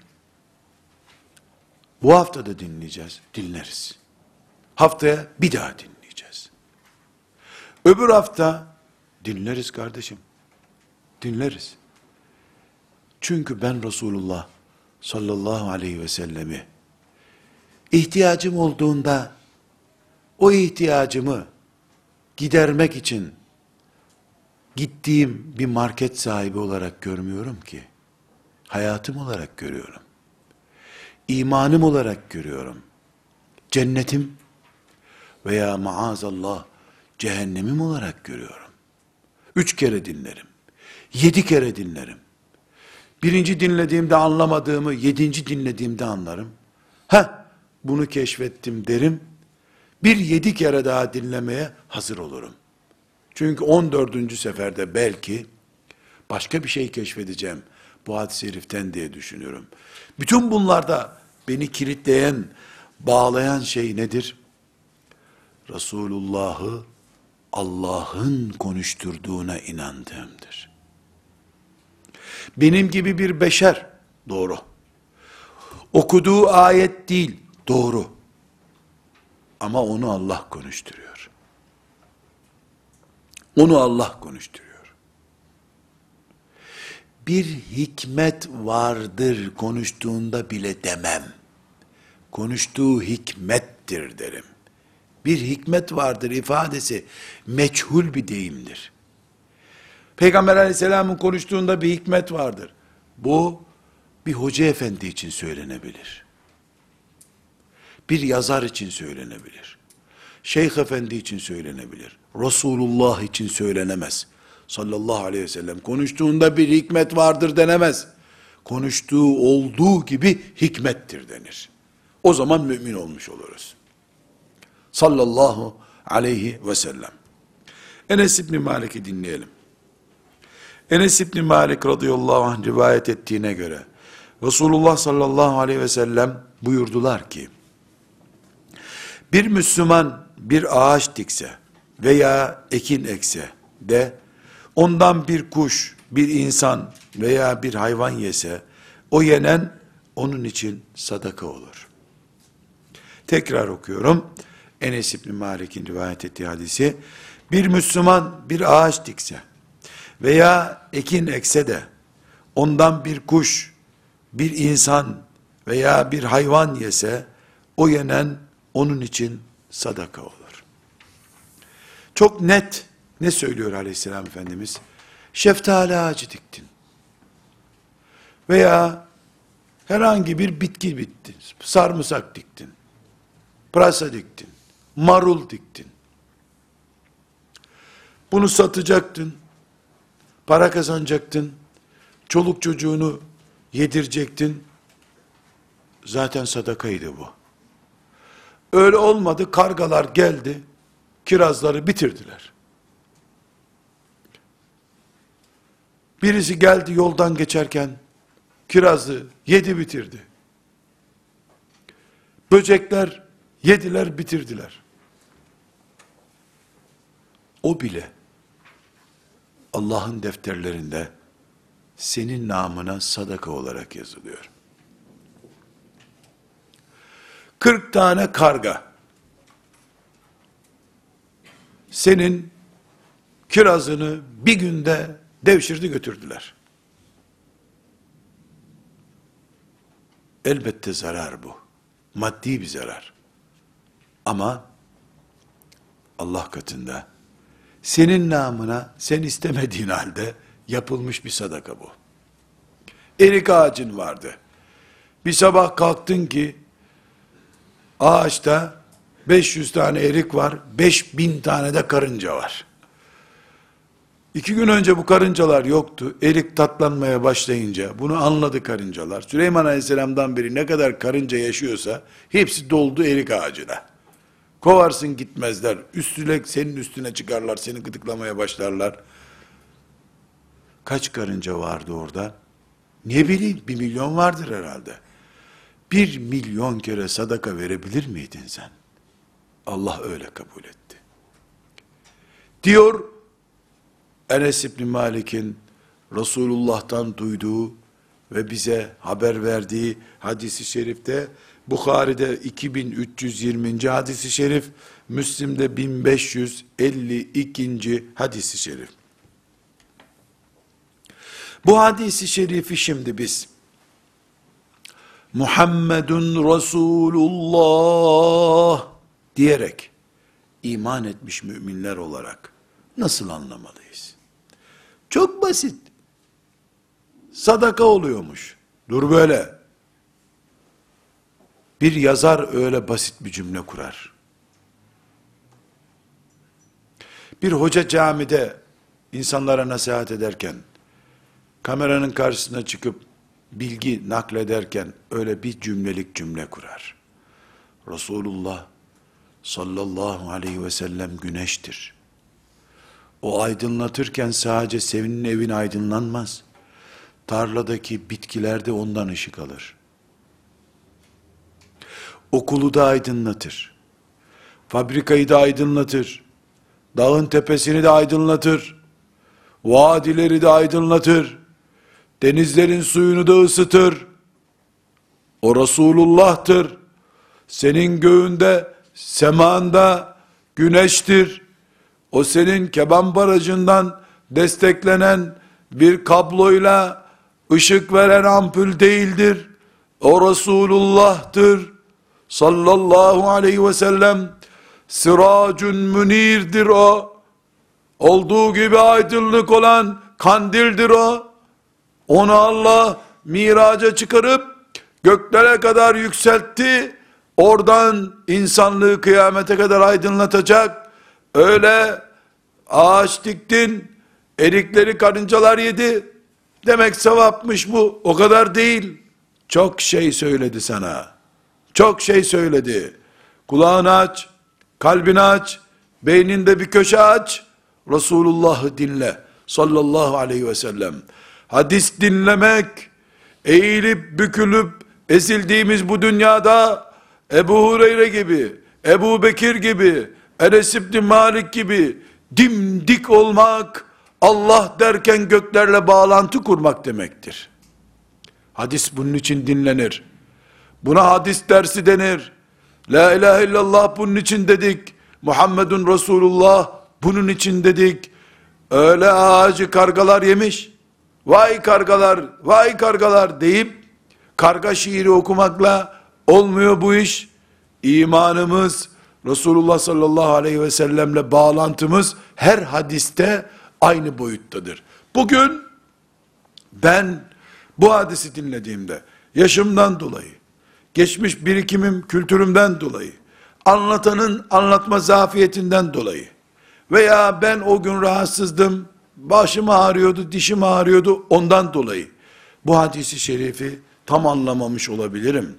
Bu hafta da dinleyeceğiz, dinleriz. Haftaya bir daha dinleyeceğiz. Öbür hafta dinleriz kardeşim. Dinleriz. Çünkü ben Resulullah sallallahu aleyhi ve sellemi ihtiyacım olduğunda o ihtiyacımı gidermek için gittiğim bir market sahibi olarak görmüyorum ki. Hayatım olarak görüyorum. İmanım olarak görüyorum. Cennetim veya maazallah cehennemim olarak görüyorum. Üç kere dinlerim. Yedi kere dinlerim. Birinci dinlediğimde anlamadığımı yedinci dinlediğimde anlarım. Ha, bunu keşfettim derim. Bir yedi kere daha dinlemeye hazır olurum. Çünkü on dördüncü seferde belki başka bir şey keşfedeceğim bu hadis-i şeriften diye düşünüyorum. Bütün bunlarda beni kilitleyen, bağlayan şey nedir? Resulullah'ı Allah'ın konuşturduğuna inandığımdır. Benim gibi bir beşer, doğru. Okuduğu ayet değil, doğru. Ama onu Allah konuşturuyor. Onu Allah konuşturuyor. Bir hikmet vardır konuştuğunda bile demem. Konuştuğu hikmettir derim. Bir hikmet vardır ifadesi meçhul bir deyimdir. Peygamber aleyhisselamın konuştuğunda bir hikmet vardır. Bu bir hoca efendi için söylenebilir. Bir yazar için söylenebilir. Şeyh efendi için söylenebilir. Resulullah için söylenemez. Sallallahu aleyhi ve sellem konuştuğunda bir hikmet vardır denemez. Konuştuğu olduğu gibi hikmettir denir. O zaman mümin olmuş oluruz. Sallallahu aleyhi ve sellem. Enes İbni Malik'i dinleyelim. Enes İbni Malik radıyallahu anh rivayet ettiğine göre Resulullah sallallahu aleyhi ve sellem buyurdular ki bir Müslüman bir ağaç dikse veya ekin ekse de ondan bir kuş, bir insan veya bir hayvan yese o yenen onun için sadaka olur. Tekrar okuyorum. Enes İbni Malik'in rivayet ettiği hadisi bir Müslüman bir ağaç dikse veya ekin ekse de ondan bir kuş, bir insan veya bir hayvan yese o yenen onun için sadaka olur. Çok net ne söylüyor aleyhisselam Efendimiz? Şeftali ağacı diktin. Veya herhangi bir bitki bittin. Sarımsak diktin. Pırasa diktin. Marul diktin. Bunu satacaktın. Para kazanacaktın. Çoluk çocuğunu yedirecektin. Zaten sadakaydı bu. Öyle olmadı. Kargalar geldi. Kirazları bitirdiler. Birisi geldi yoldan geçerken kirazı yedi bitirdi. Böcekler yediler bitirdiler. O bile Allah'ın defterlerinde senin namına sadaka olarak yazılıyor. 40 tane karga senin kirazını bir günde devşirdi götürdüler. Elbette zarar bu. Maddi bir zarar. Ama Allah katında senin namına sen istemediğin halde yapılmış bir sadaka bu. Erik ağacın vardı. Bir sabah kalktın ki ağaçta 500 tane erik var, 5000 tane de karınca var. İki gün önce bu karıncalar yoktu. Erik tatlanmaya başlayınca bunu anladı karıncalar. Süleyman Aleyhisselam'dan beri ne kadar karınca yaşıyorsa hepsi doldu erik ağacına. Kovarsın gitmezler. Üstüne senin üstüne çıkarlar. Seni gıdıklamaya başlarlar. Kaç karınca vardı orada? Ne bileyim bir milyon vardır herhalde. Bir milyon kere sadaka verebilir miydin sen? Allah öyle kabul etti. Diyor Enes İbni Malik'in Resulullah'tan duyduğu ve bize haber verdiği hadisi şerifte Bukhari'de 2320. hadisi şerif, Müslim'de 1552. hadisi şerif. Bu hadisi şerifi şimdi biz Muhammedun Resulullah diyerek iman etmiş müminler olarak nasıl anlamalıyız? Çok basit. Sadaka oluyormuş. Dur böyle. Bir yazar öyle basit bir cümle kurar. Bir hoca camide insanlara nasihat ederken, kameranın karşısına çıkıp bilgi naklederken öyle bir cümlelik cümle kurar. Resulullah sallallahu aleyhi ve sellem güneştir. O aydınlatırken sadece senin evin aydınlanmaz. Tarladaki bitkiler de ondan ışık alır. Okulu da aydınlatır. Fabrikayı da aydınlatır. Dağın tepesini de aydınlatır. Vadileri de aydınlatır. Denizlerin suyunu da ısıtır. O Resulullah'tır. Senin göğünde, semanda güneştir. O senin keban barajından desteklenen bir kabloyla ışık veren ampul değildir. O Resulullah'tır. Sallallahu aleyhi ve sellem siracun münirdir o. Olduğu gibi aydınlık olan kandildir o. Onu Allah miraca çıkarıp göklere kadar yükseltti. Oradan insanlığı kıyamete kadar aydınlatacak. Öyle ağaç diktin, erikleri karıncalar yedi. Demek sevapmış bu. O kadar değil. Çok şey söyledi sana. Çok şey söyledi. Kulağını aç, kalbini aç, beyninde bir köşe aç. Resulullah'ı dinle. Sallallahu aleyhi ve sellem. Hadis dinlemek, eğilip bükülüp ezildiğimiz bu dünyada Ebu Hureyre gibi, Ebu Bekir gibi, Enes İbni Malik gibi dimdik olmak, Allah derken göklerle bağlantı kurmak demektir. Hadis bunun için dinlenir. Buna hadis dersi denir. La ilahe illallah bunun için dedik. Muhammedun Resulullah bunun için dedik. Öyle ağacı kargalar yemiş. Vay kargalar, vay kargalar deyip karga şiiri okumakla olmuyor bu iş. İmanımız, Resulullah sallallahu aleyhi ve sellemle bağlantımız her hadiste aynı boyuttadır. Bugün ben Bu hadisi dinlediğimde, yaşımdan dolayı, geçmiş birikimim, kültürümden dolayı, anlatanın anlatma zafiyetinden dolayı, veya ben o gün rahatsızdım, başım ağrıyordu, dişim ağrıyordu, ondan dolayı, bu hadisi şerifi tam anlamamış olabilirim.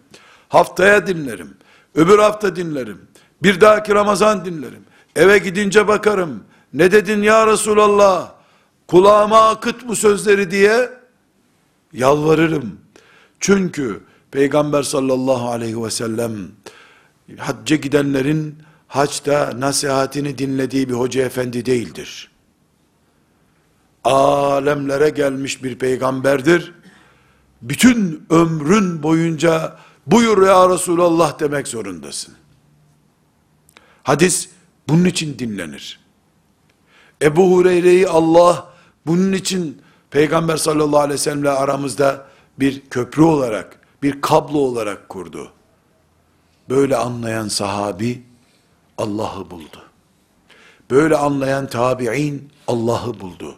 Haftaya dinlerim, öbür hafta dinlerim, bir dahaki Ramazan dinlerim, eve gidince bakarım, ne dedin ya Resulallah, kulağıma akıt bu sözleri diye, yalvarırım. Çünkü Peygamber sallallahu aleyhi ve sellem hacca gidenlerin haçta nasihatini dinlediği bir hoca efendi değildir. Alemlere gelmiş bir peygamberdir. Bütün ömrün boyunca buyur ya Resulallah demek zorundasın. Hadis bunun için dinlenir. Ebu Hureyre'yi Allah bunun için Peygamber sallallahu aleyhi ve sellemle aramızda bir köprü olarak, bir kablo olarak kurdu. Böyle anlayan sahabi Allah'ı buldu. Böyle anlayan tabi'in Allah'ı buldu.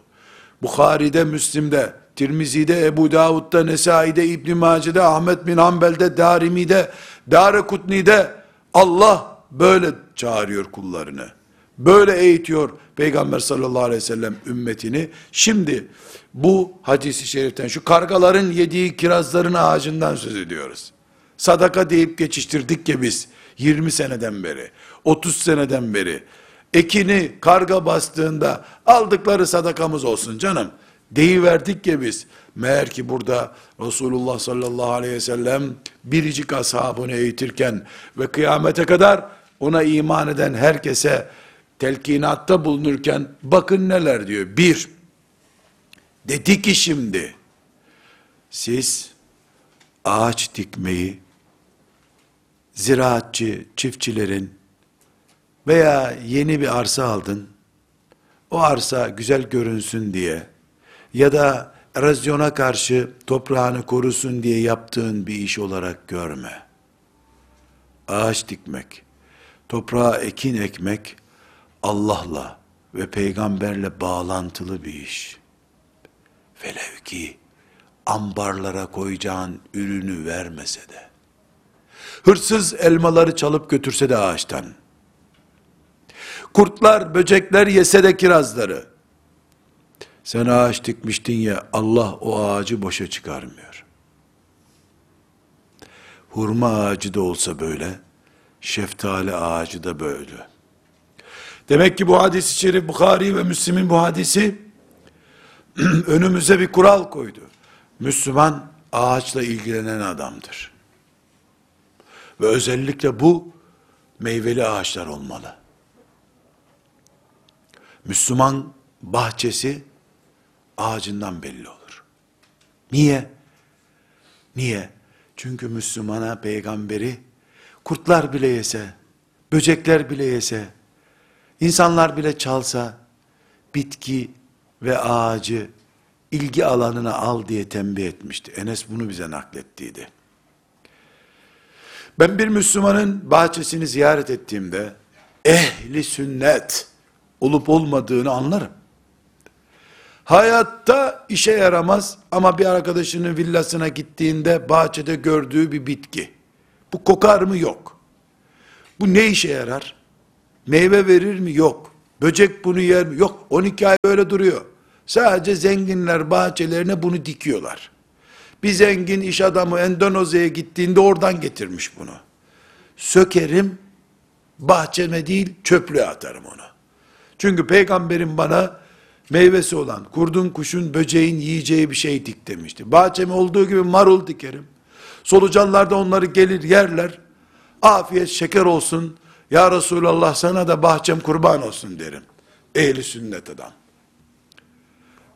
Bukhari'de, Müslim'de, Tirmizi'de, Ebu Davud'da, Nesai'de, İbn Mace'de, Ahmet bin Hanbel'de, Darimi'de, Darekutni'de Allah böyle çağırıyor kullarını. Böyle eğitiyor Peygamber sallallahu aleyhi ve sellem ümmetini. Şimdi bu hadisi şeriften şu kargaların yediği kirazların ağacından söz ediyoruz. Sadaka deyip geçiştirdik ya biz 20 seneden beri, 30 seneden beri. Ekini karga bastığında aldıkları sadakamız olsun canım. Deyiverdik ya biz. Meğer ki burada Resulullah sallallahu aleyhi ve sellem biricik ashabını eğitirken ve kıyamete kadar ona iman eden herkese telkinatta bulunurken bakın neler diyor. Bir, dedi ki şimdi siz ağaç dikmeyi ziraatçı, çiftçilerin veya yeni bir arsa aldın, o arsa güzel görünsün diye ya da erozyona karşı toprağını korusun diye yaptığın bir iş olarak görme. Ağaç dikmek, toprağa ekin ekmek, Allah'la ve peygamberle bağlantılı bir iş. Velev ki ambarlara koyacağın ürünü vermese de, hırsız elmaları çalıp götürse de ağaçtan, kurtlar, böcekler yese de kirazları, sen ağaç dikmiştin ya, Allah o ağacı boşa çıkarmıyor. Hurma ağacı da olsa böyle, şeftali ağacı da böyle. Demek ki bu hadis-i şerif Bukhari ve Müslim'in bu hadisi önümüze bir kural koydu. Müslüman ağaçla ilgilenen adamdır. Ve özellikle bu meyveli ağaçlar olmalı. Müslüman bahçesi ağacından belli olur. Niye? Niye? Çünkü Müslümana peygamberi kurtlar bile yese, böcekler bile yese, insanlar bile çalsa, bitki ve ağacı ilgi alanına al diye tembih etmişti. Enes bunu bize naklettiydi. Ben bir Müslümanın bahçesini ziyaret ettiğimde ehli sünnet olup olmadığını anlarım. Hayatta işe yaramaz ama bir arkadaşının villasına gittiğinde bahçede gördüğü bir bitki. Bu kokar mı? Yok. Bu ne işe yarar? Meyve verir mi? Yok. Böcek bunu yer mi? Yok. 12 ay böyle duruyor. Sadece zenginler bahçelerine bunu dikiyorlar. Bir zengin iş adamı Endonezya'ya gittiğinde oradan getirmiş bunu. Sökerim, bahçeme değil çöplüğe atarım onu. Çünkü peygamberim bana meyvesi olan, kurdun kuşun böceğin yiyeceği bir şey dik demişti. Bahçeme olduğu gibi marul dikerim. Solucanlar da onları gelir yerler. Afiyet şeker olsun. Ya Resulallah sana da bahçem kurban olsun derim. Ehli sünnet adam.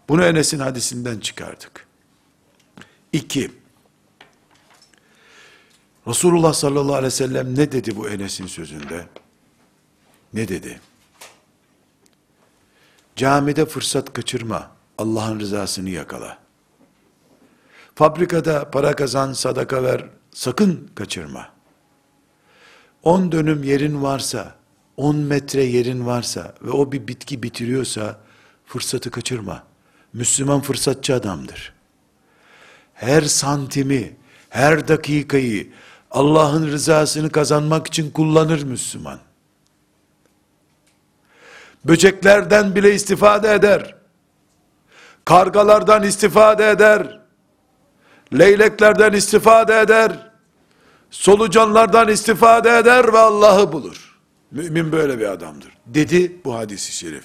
Bunu Enes'in hadisinden çıkardık. İki, Resulullah sallallahu aleyhi ve sellem ne dedi bu Enes'in sözünde? Ne dedi? Camide fırsat kaçırma. Allah'ın rızasını yakala. Fabrikada para kazan, sadaka ver. Sakın kaçırma. 10 dönüm yerin varsa, 10 metre yerin varsa ve o bir bitki bitiriyorsa fırsatı kaçırma. Müslüman fırsatçı adamdır. her santimi, her dakikayı Allah'ın rızasını kazanmak için kullanır Müslüman. Böceklerden bile istifade eder. Kargalardan istifade eder. Leyleklerden istifade eder. Solucanlardan istifade eder ve Allah'ı bulur. Mümin böyle bir adamdır. Dedi bu hadisi şerif.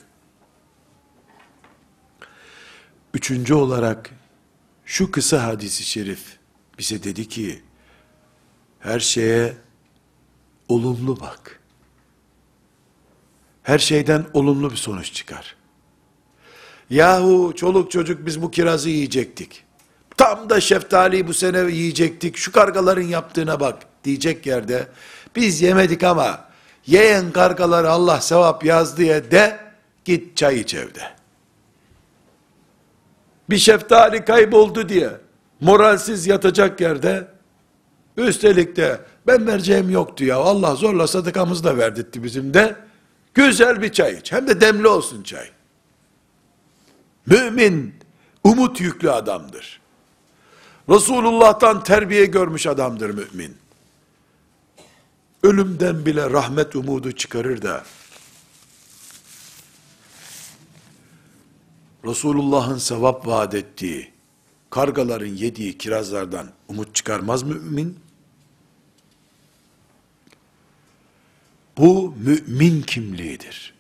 Üçüncü olarak şu kısa hadisi şerif bize dedi ki her şeye olumlu bak. Her şeyden olumlu bir sonuç çıkar. Yahu çoluk çocuk biz bu kirazı yiyecektik. Tam da şeftaliyi bu sene yiyecektik. Şu kargaların yaptığına bak diyecek yerde biz yemedik ama yeyen kargaları Allah sevap yaz diye de git çay iç evde. Bir şeftali kayboldu diye moralsiz yatacak yerde üstelik de ben vereceğim yoktu ya Allah zorla sadakamızı da verdirtti bizim de güzel bir çay iç hem de demli olsun çay. Mümin umut yüklü adamdır. Resulullah'tan terbiye görmüş adamdır mümin. Ölümden bile rahmet umudu çıkarır da Resulullah'ın sevap vaat ettiği kargaların yediği kirazlardan umut çıkarmaz mümin. Bu mümin kimliğidir.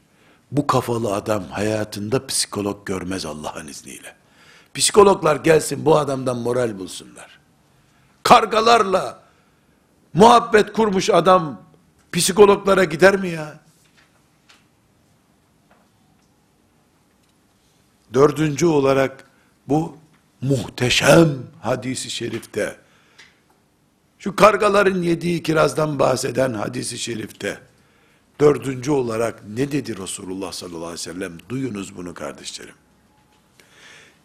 Bu kafalı adam hayatında psikolog görmez Allah'ın izniyle. Psikologlar gelsin bu adamdan moral bulsunlar. Kargalarla muhabbet kurmuş adam psikologlara gider mi ya? Dördüncü olarak bu muhteşem hadisi şerifte şu kargaların yediği kirazdan bahseden hadisi şerifte dördüncü olarak ne dedi Resulullah sallallahu aleyhi ve sellem? Duyunuz bunu kardeşlerim.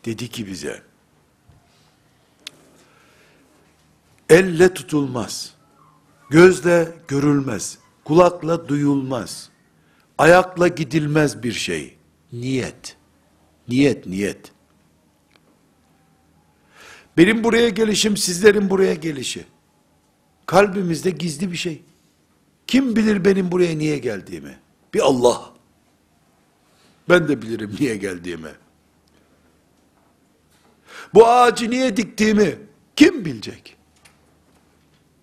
Dedi ki bize, elle tutulmaz, gözle görülmez, kulakla duyulmaz, ayakla gidilmez bir şey. Niyet. Niyet, niyet. Benim buraya gelişim, sizlerin buraya gelişi. Kalbimizde gizli bir şey. Kim bilir benim buraya niye geldiğimi? Bir Allah. Ben de bilirim niye geldiğimi. Bu ağacı niye diktiğimi kim bilecek?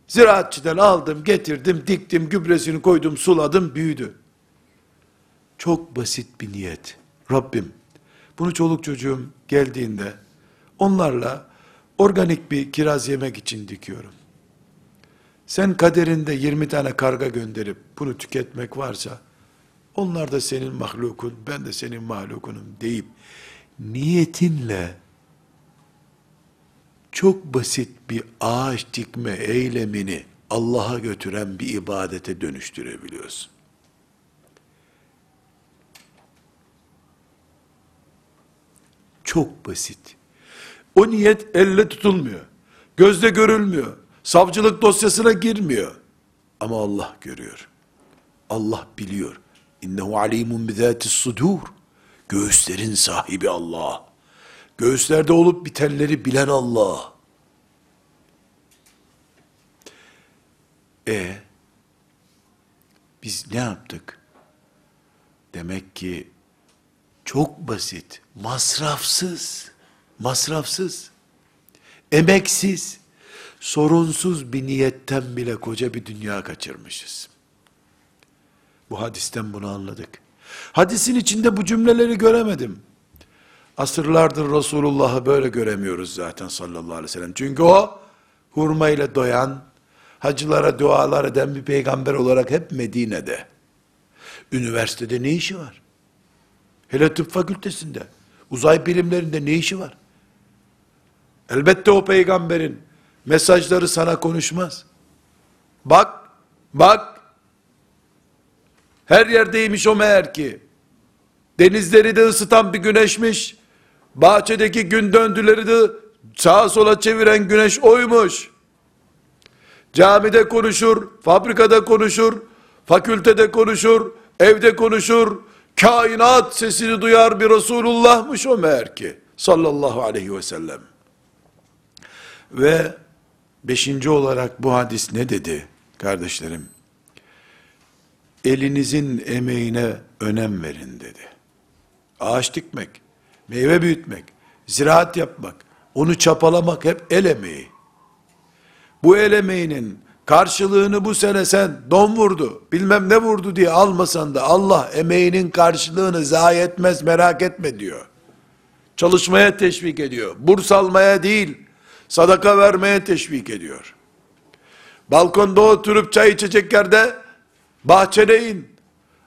Ziraatçıdan aldım, getirdim, diktim, gübresini koydum, suladım, büyüdü. Çok basit bir niyet. Rabbim, bunu çoluk çocuğum geldiğinde onlarla organik bir kiraz yemek için dikiyorum. Sen kaderinde 20 tane karga gönderip bunu tüketmek varsa onlar da senin mahlukun, ben de senin mahlukunum deyip niyetinle çok basit bir ağaç dikme eylemini Allah'a götüren bir ibadete dönüştürebiliyorsun. Çok basit. O niyet elle tutulmuyor. Gözde görülmüyor. Savcılık dosyasına girmiyor. Ama Allah görüyor. Allah biliyor. İnnehu alimun bizatis sudur. Göğüslerin sahibi Allah. Göğüslerde olup bitenleri bilen Allah. E biz ne yaptık? Demek ki çok basit, masrafsız, masrafsız, emeksiz, sorunsuz bir niyetten bile koca bir dünya kaçırmışız. Bu hadisten bunu anladık. Hadisin içinde bu cümleleri göremedim. Asırlardır Resulullah'ı böyle göremiyoruz zaten sallallahu aleyhi ve sellem. Çünkü o hurma ile doyan, hacılara dualar eden bir peygamber olarak hep Medine'de. Üniversitede ne işi var? Hele tıp fakültesinde, uzay bilimlerinde ne işi var? Elbette o peygamberin mesajları sana konuşmaz. Bak, bak, her yerdeymiş o meğer ki. Denizleri de ısıtan bir güneşmiş. Bahçedeki gün döndüleri de sağa sola çeviren güneş oymuş. Camide konuşur, fabrikada konuşur, fakültede konuşur, evde konuşur, kainat sesini duyar bir Resulullah'mış o meğer ki. Sallallahu aleyhi ve sellem. Ve beşinci olarak bu hadis ne dedi kardeşlerim? Elinizin emeğine önem verin dedi. Ağaç dikmek, meyve büyütmek, ziraat yapmak, onu çapalamak hep el emeği. Bu el emeğinin karşılığını bu sene sen don vurdu, bilmem ne vurdu diye almasan da Allah emeğinin karşılığını zayi etmez merak etme diyor. Çalışmaya teşvik ediyor. Burs almaya değil, sadaka vermeye teşvik ediyor. Balkonda oturup çay içecek yerde bahçene in.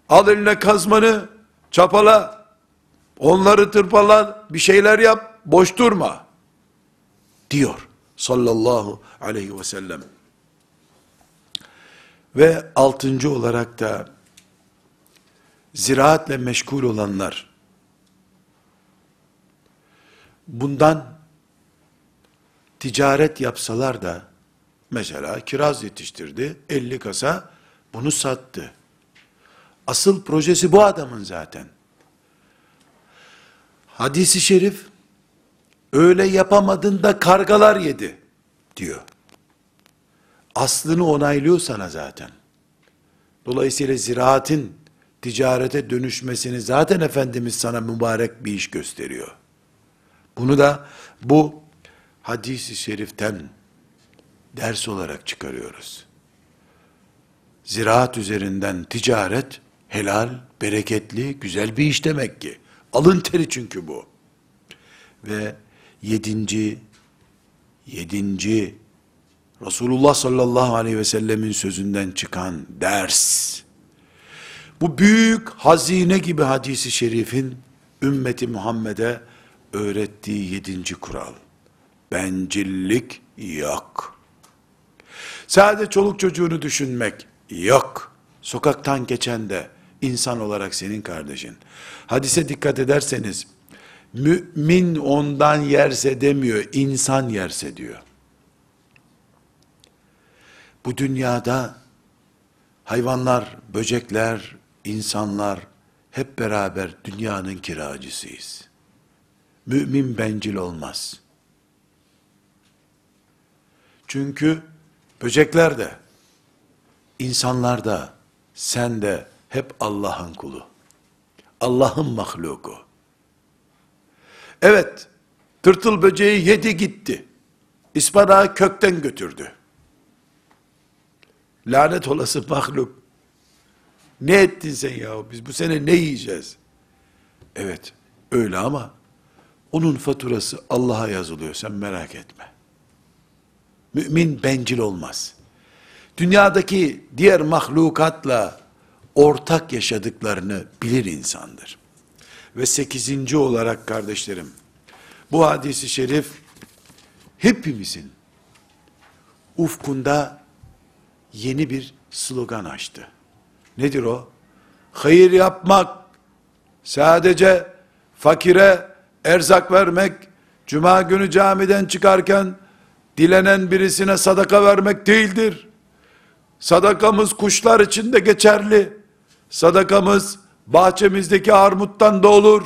Al eline kazmanı, çapala. Onları tırpala, bir şeyler yap, boş durma. Diyor sallallahu aleyhi ve sellem. Ve altıncı olarak da ziraatle meşgul olanlar bundan ticaret yapsalar da mesela kiraz yetiştirdi 50 kasa bunu sattı. Asıl projesi bu adamın zaten. Hadisi şerif öyle yapamadın da kargalar yedi diyor. Aslını onaylıyor sana zaten. Dolayısıyla ziraatin ticarete dönüşmesini zaten Efendimiz sana mübarek bir iş gösteriyor. Bunu da bu hadisi şeriften ders olarak çıkarıyoruz. Ziraat üzerinden ticaret helal, bereketli, güzel bir iş demek ki. Alın teri çünkü bu. Ve yedinci, yedinci, Resulullah sallallahu aleyhi ve sellemin sözünden çıkan ders. Bu büyük hazine gibi hadisi şerifin ümmeti Muhammed'e öğrettiği yedinci kural. Bencillik yok. Sadece çoluk çocuğunu düşünmek yok. Sokaktan geçen de insan olarak senin kardeşin. Hadise dikkat ederseniz, mümin ondan yerse demiyor, insan yerse diyor. Bu dünyada hayvanlar, böcekler, insanlar hep beraber dünyanın kiracısıyız. Mümin bencil olmaz. Çünkü böcekler de, insanlar da, sen de hep Allah'ın kulu. Allah'ın mahluku. Evet, tırtıl böceği yedi gitti. İspanağı kökten götürdü. Lanet olası mahluk. Ne ettin sen ya? Biz bu sene ne yiyeceğiz? Evet, öyle ama onun faturası Allah'a yazılıyor. Sen merak etme. Mümin bencil olmaz. Dünyadaki diğer mahlukatla ortak yaşadıklarını bilir insandır. Ve sekizinci olarak kardeşlerim, bu hadisi şerif hepimizin ufkunda yeni bir slogan açtı. Nedir o? Hayır yapmak, sadece fakire erzak vermek, cuma günü camiden çıkarken dilenen birisine sadaka vermek değildir. Sadakamız kuşlar için de geçerli. Sadakamız bahçemizdeki armuttan da olur.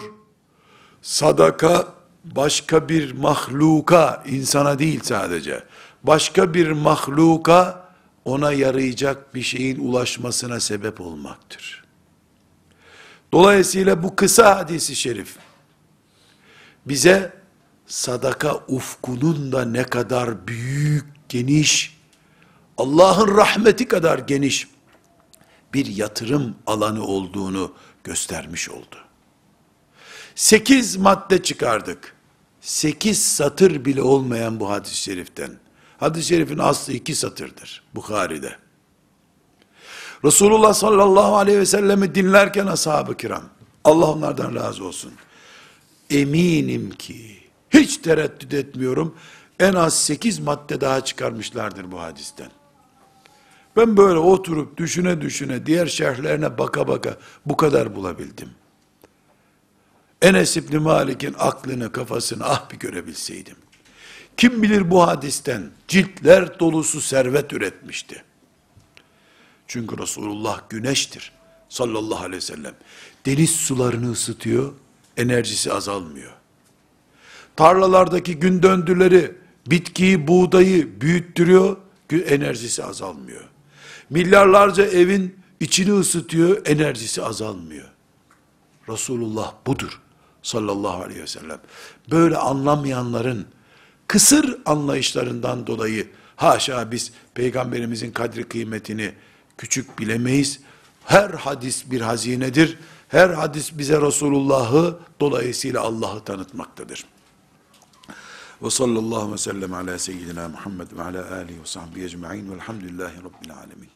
Sadaka başka bir mahluka, insana değil sadece. Başka bir mahluka ona yarayacak bir şeyin ulaşmasına sebep olmaktır. Dolayısıyla bu kısa hadisi şerif bize sadaka ufkunun da ne kadar büyük, geniş, Allah'ın rahmeti kadar geniş bir yatırım alanı olduğunu göstermiş oldu. Sekiz madde çıkardık. Sekiz satır bile olmayan bu hadis-i şeriften. Hadis-i şerifin aslı iki satırdır Bukhari'de. Resulullah sallallahu aleyhi ve sellemi dinlerken ashab-ı kiram, Allah onlardan razı olsun. Eminim ki, hiç tereddüt etmiyorum, en az sekiz madde daha çıkarmışlardır bu hadisten. Ben böyle oturup düşüne düşüne, diğer şerhlerine baka baka bu kadar bulabildim. Enes İbni Malik'in aklını, kafasını ah bir görebilseydim. Kim bilir bu hadisten ciltler dolusu servet üretmişti. Çünkü Resulullah güneştir sallallahu aleyhi ve sellem. Deniz sularını ısıtıyor, enerjisi azalmıyor. Tarlalardaki gün döndüleri bitkiyi, buğdayı büyüttürüyor, enerjisi azalmıyor. Milyarlarca evin içini ısıtıyor, enerjisi azalmıyor. Resulullah budur sallallahu aleyhi ve sellem. Böyle anlamayanların kısır anlayışlarından dolayı haşa biz peygamberimizin kadri kıymetini küçük bilemeyiz. Her hadis bir hazinedir. Her hadis bize Resulullah'ı dolayısıyla Allah'ı tanıtmaktadır. Ve sallallahu ve sellem ala seyyidina Muhammed ve ala alihi ve sahbihi ecma'in velhamdülillahi rabbil alemin.